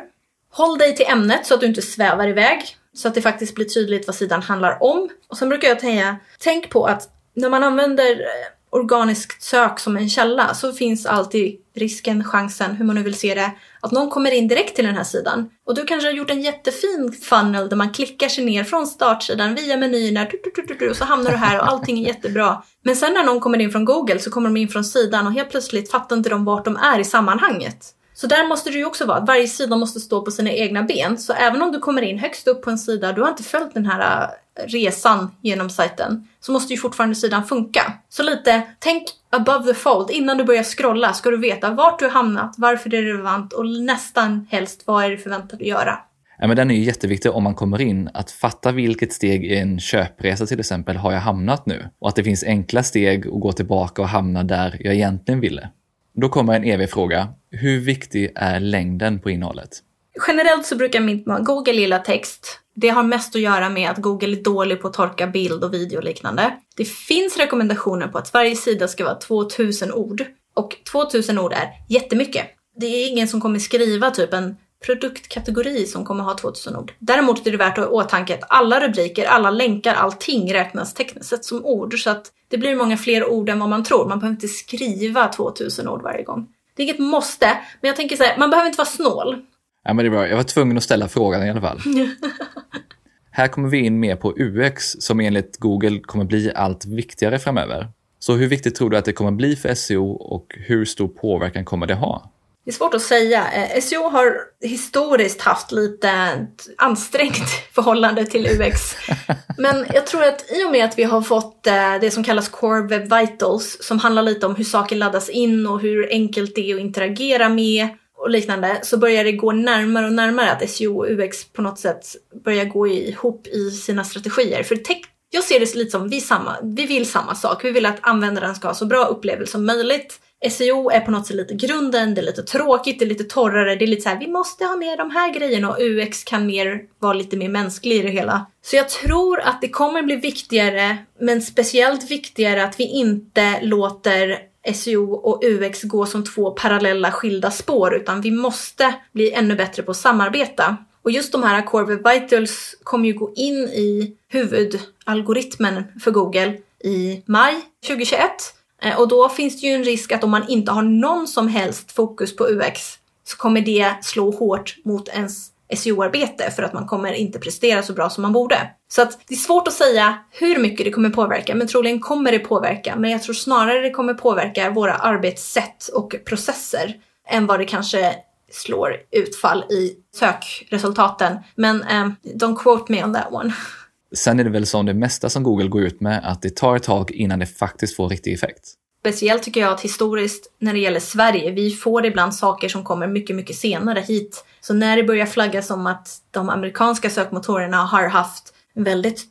Håll dig till ämnet så att du inte svävar iväg, så att det faktiskt blir tydligt vad sidan handlar om. Och sen brukar jag säga, tänk på att när man använder eh, organiskt sök som en källa så finns alltid risken, chansen, hur man nu vill se det, att någon kommer in direkt till den här sidan. Och du kanske har gjort en jättefin funnel där man klickar sig ner från startsidan via menyerna och så hamnar du här och allting är jättebra. Men sen när någon kommer in från Google så kommer de in från sidan och helt plötsligt fattar inte de vart de är i sammanhanget. Så där måste det ju också vara, varje sida måste stå på sina egna ben. Så även om du kommer in högst upp på en sida, du har inte följt den här eh, resan genom sajten, så måste ju fortfarande sidan funka. Så lite, tänk above the fold. Innan du börjar scrolla ska du veta vart du har hamnat, varför det är relevant och nästan helst vad är det förväntat att göra. Ja, men den är ju jätteviktig om man kommer in, att fatta vilket steg i en köpresa till exempel har jag hamnat nu? Och att det finns enkla steg att gå tillbaka och hamna där jag egentligen ville. Då kommer en evig fråga. Hur viktig är längden på innehållet? Generellt så brukar mitt Google gilla text. Det har mest att göra med att Google är dålig på att tolka bild och video och liknande. Det finns rekommendationer på att varje sida ska vara 2000 ord. Och 2000 ord är jättemycket. Det är ingen som kommer skriva typ en produktkategori som kommer ha 2000 ord. Däremot är det värt att ha i åtanke att alla rubriker, alla länkar, allting räknas tekniskt sett som ord. Så att det blir många fler ord än vad man tror. Man behöver inte skriva 2000 ord varje gång. Det är inget måste, men jag tänker så här, man behöver inte vara snål. Ja, men det är bra. Jag var tvungen att ställa frågan i alla fall. här kommer vi in mer på UX som enligt Google kommer bli allt viktigare framöver. Så hur viktigt tror du att det kommer bli för SEO och hur stor påverkan kommer det ha? Det är svårt att säga. Eh, SEO har historiskt haft lite ansträngt förhållande till UX. Men jag tror att i och med att vi har fått eh, det som kallas Core Web Vitals som handlar lite om hur saker laddas in och hur enkelt det är att interagera med och liknande så börjar det gå närmare och närmare att SEO och UX på något sätt börjar gå ihop i sina strategier. För jag ser det lite som vi, samma, vi vill samma sak. Vi vill att användaren ska ha så bra upplevelse som möjligt. SEO är på något sätt lite grunden, det är lite tråkigt, det är lite torrare, det är lite så här, vi måste ha med de här grejerna och UX kan mer vara lite mer mänsklig i det hela. Så jag tror att det kommer bli viktigare, men speciellt viktigare att vi inte låter SEO och UX gå som två parallella skilda spår utan vi måste bli ännu bättre på att samarbeta. Och just de här Core Web Vitals kommer ju gå in i huvudalgoritmen för Google i maj 2021 Eh, och då finns det ju en risk att om man inte har någon som helst fokus på UX så kommer det slå hårt mot ens SEO-arbete för att man kommer inte prestera så bra som man borde. Så att det är svårt att säga hur mycket det kommer påverka, men troligen kommer det påverka. Men jag tror snarare det kommer påverka våra arbetssätt och processer än vad det kanske slår utfall i sökresultaten. Men um, don't quote me on that one. Sen är det väl som det mesta som Google går ut med, att det tar ett tag innan det faktiskt får riktig effekt. Speciellt tycker jag att historiskt när det gäller Sverige, vi får ibland saker som kommer mycket, mycket senare hit. Så när det börjar flaggas om att de amerikanska sökmotorerna har haft väldigt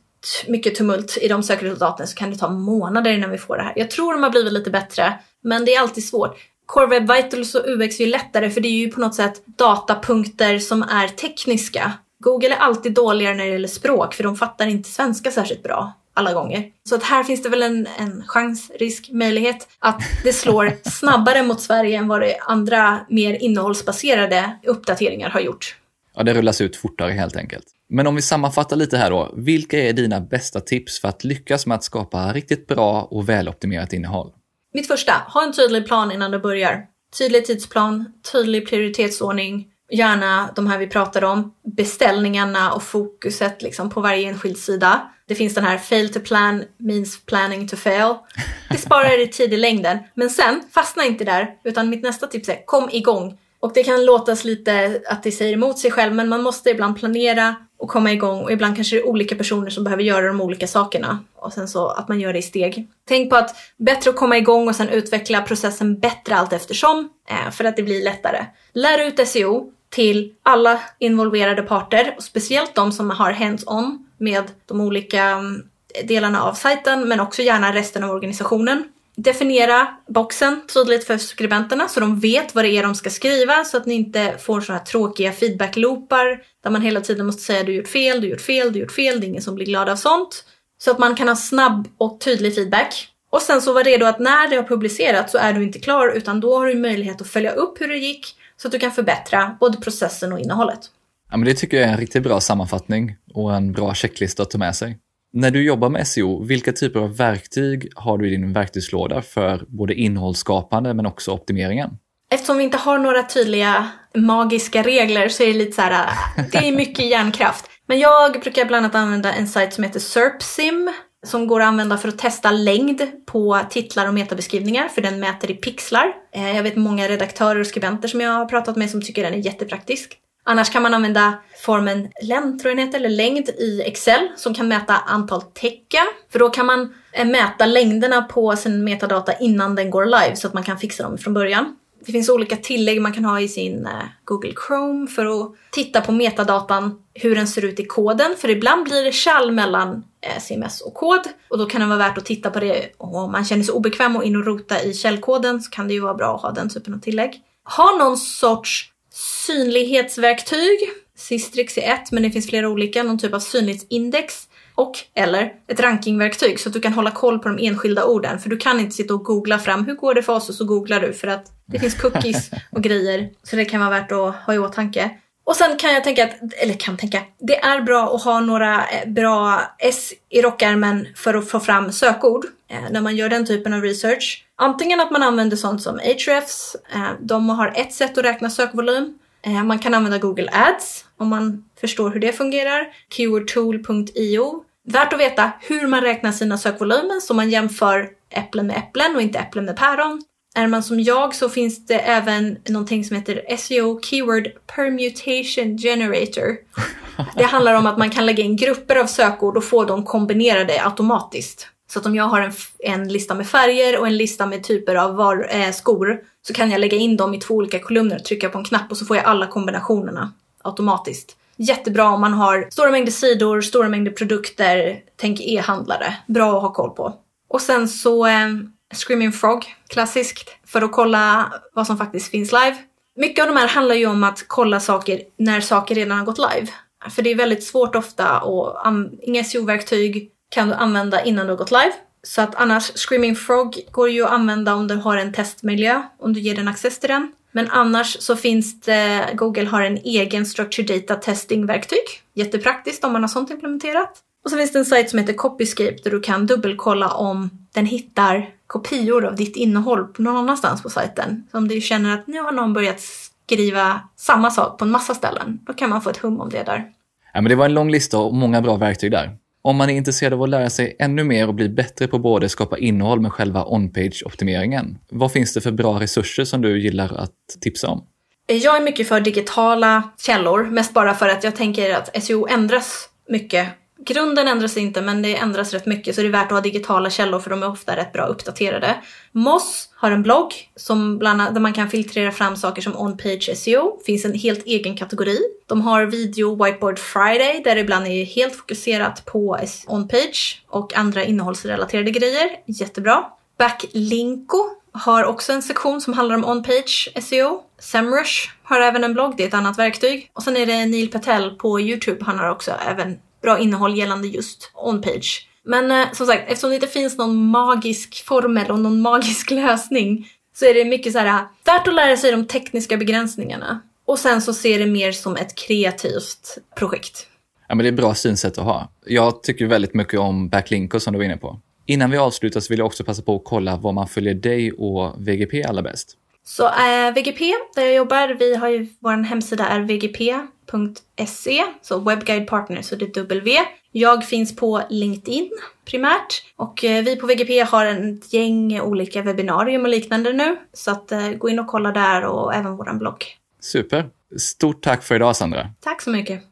mycket tumult i de sökresultaten så kan det ta månader innan vi får det här. Jag tror de har blivit lite bättre, men det är alltid svårt. Core Web Vitals och UX är lättare för det är ju på något sätt datapunkter som är tekniska Google är alltid dåligare när det gäller språk för de fattar inte svenska särskilt bra alla gånger. Så att här finns det väl en, en chans, risk, möjlighet att det slår snabbare mot Sverige än vad det andra mer innehållsbaserade uppdateringar har gjort. Ja, det rullas ut fortare helt enkelt. Men om vi sammanfattar lite här då. Vilka är dina bästa tips för att lyckas med att skapa riktigt bra och väloptimerat innehåll? Mitt första, ha en tydlig plan innan du börjar. tydlig tidsplan, tydlig prioritetsordning, gärna de här vi pratade om, beställningarna och fokuset liksom på varje enskild sida. Det finns den här fail to plan means planning to fail. Det sparar dig tid i längden. Men sen, fastna inte där, utan mitt nästa tips är kom igång. Och det kan låtas lite att det säger emot sig själv, men man måste ibland planera och komma igång och ibland kanske det är olika personer som behöver göra de olika sakerna och sen så att man gör det i steg. Tänk på att bättre att komma igång och sen utveckla processen bättre allt eftersom eh, för att det blir lättare. Lär ut SEO till alla involverade parter och speciellt de som har hands-on med de olika mm, delarna av sajten men också gärna resten av organisationen. Definiera boxen tydligt för skribenterna så de vet vad det är de ska skriva så att ni inte får sådana här tråkiga feedback-loopar där man hela tiden måste säga du gjort fel, du gjort fel, du gjort fel, det är ingen som blir glad av sånt. Så att man kan ha snabb och tydlig feedback. Och sen så var redo att när det har publicerats så är du inte klar utan då har du möjlighet att följa upp hur det gick så att du kan förbättra både processen och innehållet. Ja, men det tycker jag är en riktigt bra sammanfattning och en bra checklista att ta med sig. När du jobbar med SEO, vilka typer av verktyg har du i din verktygslåda för både innehållsskapande men också optimeringen? Eftersom vi inte har några tydliga magiska regler så är det lite så här, det är mycket hjärnkraft. Men jag brukar bland annat använda en sajt som heter SERPSIM som går att använda för att testa längd på titlar och metabeskrivningar för den mäter i pixlar. Eh, jag vet många redaktörer och skribenter som jag har pratat med som tycker den är jättepraktisk. Annars kan man använda formen längd, tror jag den heter, eller längd i Excel som kan mäta antal tecken. För då kan man eh, mäta längderna på sin metadata innan den går live så att man kan fixa dem från början. Det finns olika tillägg man kan ha i sin eh, Google Chrome för att titta på metadatan, hur den ser ut i koden. För ibland blir det kall mellan eh, CMS och kod och då kan det vara värt att titta på det. Och om man känner sig obekväm och in och rota i källkoden så kan det ju vara bra att ha den typen av tillägg. Ha någon sorts synlighetsverktyg. Sistrix är ett, men det finns flera olika. Någon typ av synlighetsindex och eller ett rankingverktyg så att du kan hålla koll på de enskilda orden. För du kan inte sitta och googla fram hur går det för oss och så googlar du för att det finns cookies och grejer. Så det kan vara värt att ha i åtanke. Och sen kan jag tänka att, eller kan tänka, det är bra att ha några eh, bra S i rockärmen för att få fram sökord eh, när man gör den typen av research. Antingen att man använder sånt som Ahrefs, eh, de har ett sätt att räkna sökvolym. Man kan använda Google Ads om man förstår hur det fungerar. Keywordtool.io. Värt att veta hur man räknar sina sökvolymer så man jämför äpplen med äpplen och inte äpplen med päron. Är man som jag så finns det även någonting som heter SEO Keyword Permutation Generator. Det handlar om att man kan lägga in grupper av sökord och få dem kombinerade automatiskt. Så att om jag har en, en lista med färger och en lista med typer av var, eh, skor så kan jag lägga in dem i två olika kolumner och trycka på en knapp och så får jag alla kombinationerna automatiskt. Jättebra om man har stora mängder sidor, stora mängder produkter, tänk e-handlare. Bra att ha koll på. Och sen så eh, Screaming Frog, klassiskt, för att kolla vad som faktiskt finns live. Mycket av de här handlar ju om att kolla saker när saker redan har gått live. För det är väldigt svårt ofta och inga SEO-verktyg kan du använda innan du har gått live. Så att annars, Screaming Frog går ju att använda om du har en testmiljö, om du ger den access till den. Men annars så finns det, Google har en egen Structured Data Testing-verktyg. Jättepraktiskt om man har sånt implementerat. Och så finns det en sajt som heter Copyscape där du kan dubbelkolla om den hittar kopior av ditt innehåll någon annanstans på sajten. Så om du känner att nu har någon börjat skriva samma sak på en massa ställen, då kan man få ett hum om det där. Ja, men det var en lång lista och många bra verktyg där. Om man är intresserad av att lära sig ännu mer och bli bättre på både skapa innehåll med själva on-page-optimeringen, vad finns det för bra resurser som du gillar att tipsa om? Jag är mycket för digitala källor, mest bara för att jag tänker att SEO ändras mycket Grunden ändras inte men det ändras rätt mycket så det är värt att ha digitala källor för de är ofta rätt bra uppdaterade. Moss har en blogg som bland annat, där man kan filtrera fram saker som on-page SEO. finns en helt egen kategori. De har video Whiteboard Friday där det ibland är helt fokuserat på on-page och andra innehållsrelaterade grejer. Jättebra. Backlinko har också en sektion som handlar om on-page SEO. Semrush har även en blogg, det är ett annat verktyg. Och sen är det Neil Patel på Youtube, han har också även bra innehåll gällande just on-page. Men eh, som sagt, eftersom det inte finns någon magisk formel och någon magisk lösning så är det mycket så här värt att lära sig de tekniska begränsningarna. Och sen så ser det mer som ett kreativt projekt. Ja, men det är ett bra synsätt att ha. Jag tycker väldigt mycket om Backlinker som du var inne på. Innan vi avslutar så vill jag också passa på att kolla var man följer dig och VGP allra bäst. Så eh, VGP, där jag jobbar, vi har ju, vår hemsida är vgp.se, så Webguide Partner, så det är W. Jag finns på LinkedIn primärt och eh, vi på VGP har en gäng olika webbinarium och liknande nu. Så att eh, gå in och kolla där och även våran blogg. Super. Stort tack för idag Sandra. Tack så mycket.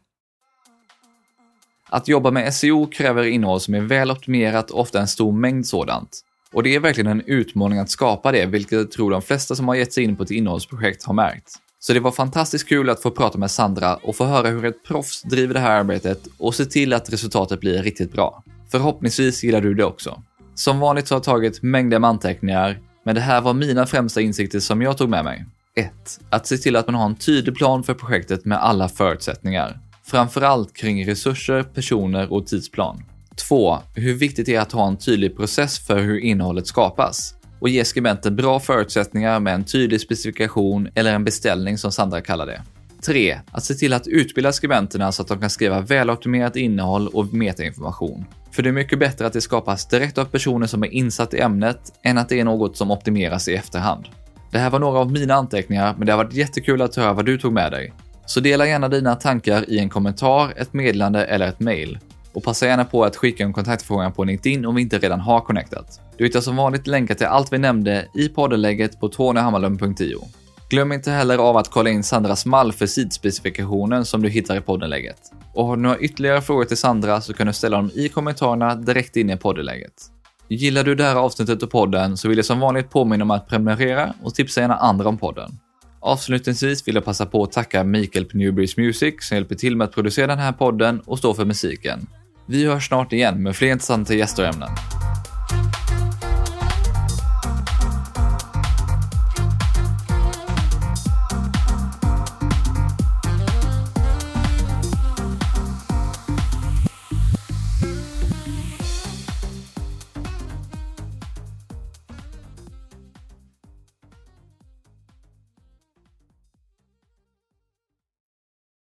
Att jobba med SEO kräver innehåll som är väl optimerat och ofta en stor mängd sådant. Och det är verkligen en utmaning att skapa det, vilket jag tror de flesta som har gett sig in på ett innehållsprojekt har märkt. Så det var fantastiskt kul att få prata med Sandra och få höra hur ett proffs driver det här arbetet och se till att resultatet blir riktigt bra. Förhoppningsvis gillar du det också. Som vanligt så har jag tagit mängder med anteckningar, men det här var mina främsta insikter som jag tog med mig. 1. Att se till att man har en tydlig plan för projektet med alla förutsättningar. Framförallt kring resurser, personer och tidsplan. 2. Hur viktigt det är att ha en tydlig process för hur innehållet skapas och ge skribenten bra förutsättningar med en tydlig specifikation eller en beställning som Sandra kallar det. 3. Att se till att utbilda skribenterna så att de kan skriva väloptimerat innehåll och metainformation. För det är mycket bättre att det skapas direkt av personer som är insatt i ämnet än att det är något som optimeras i efterhand. Det här var några av mina anteckningar, men det har varit jättekul att höra vad du tog med dig. Så dela gärna dina tankar i en kommentar, ett meddelande eller ett mail. Och passa gärna på att skicka en kontaktförfrågan på LinkedIn om vi inte redan har connectat. Du hittar som vanligt länkar till allt vi nämnde i poddenlägget på tonyhammarlund.io. Glöm inte heller av att kolla in Sandras mall för sidspecifikationen som du hittar i poddenlägget. Och har du några ytterligare frågor till Sandra så kan du ställa dem i kommentarerna direkt in i poddenlägget. Gillar du det här avsnittet och podden så vill jag som vanligt påminna om att prenumerera och tipsa gärna andra om podden. Avslutningsvis vill jag passa på att tacka Mikael på Newbreeze Music som hjälper till med att producera den här podden och stå för musiken. Vi hörs snart igen med fler intressanta gäster och ämnen.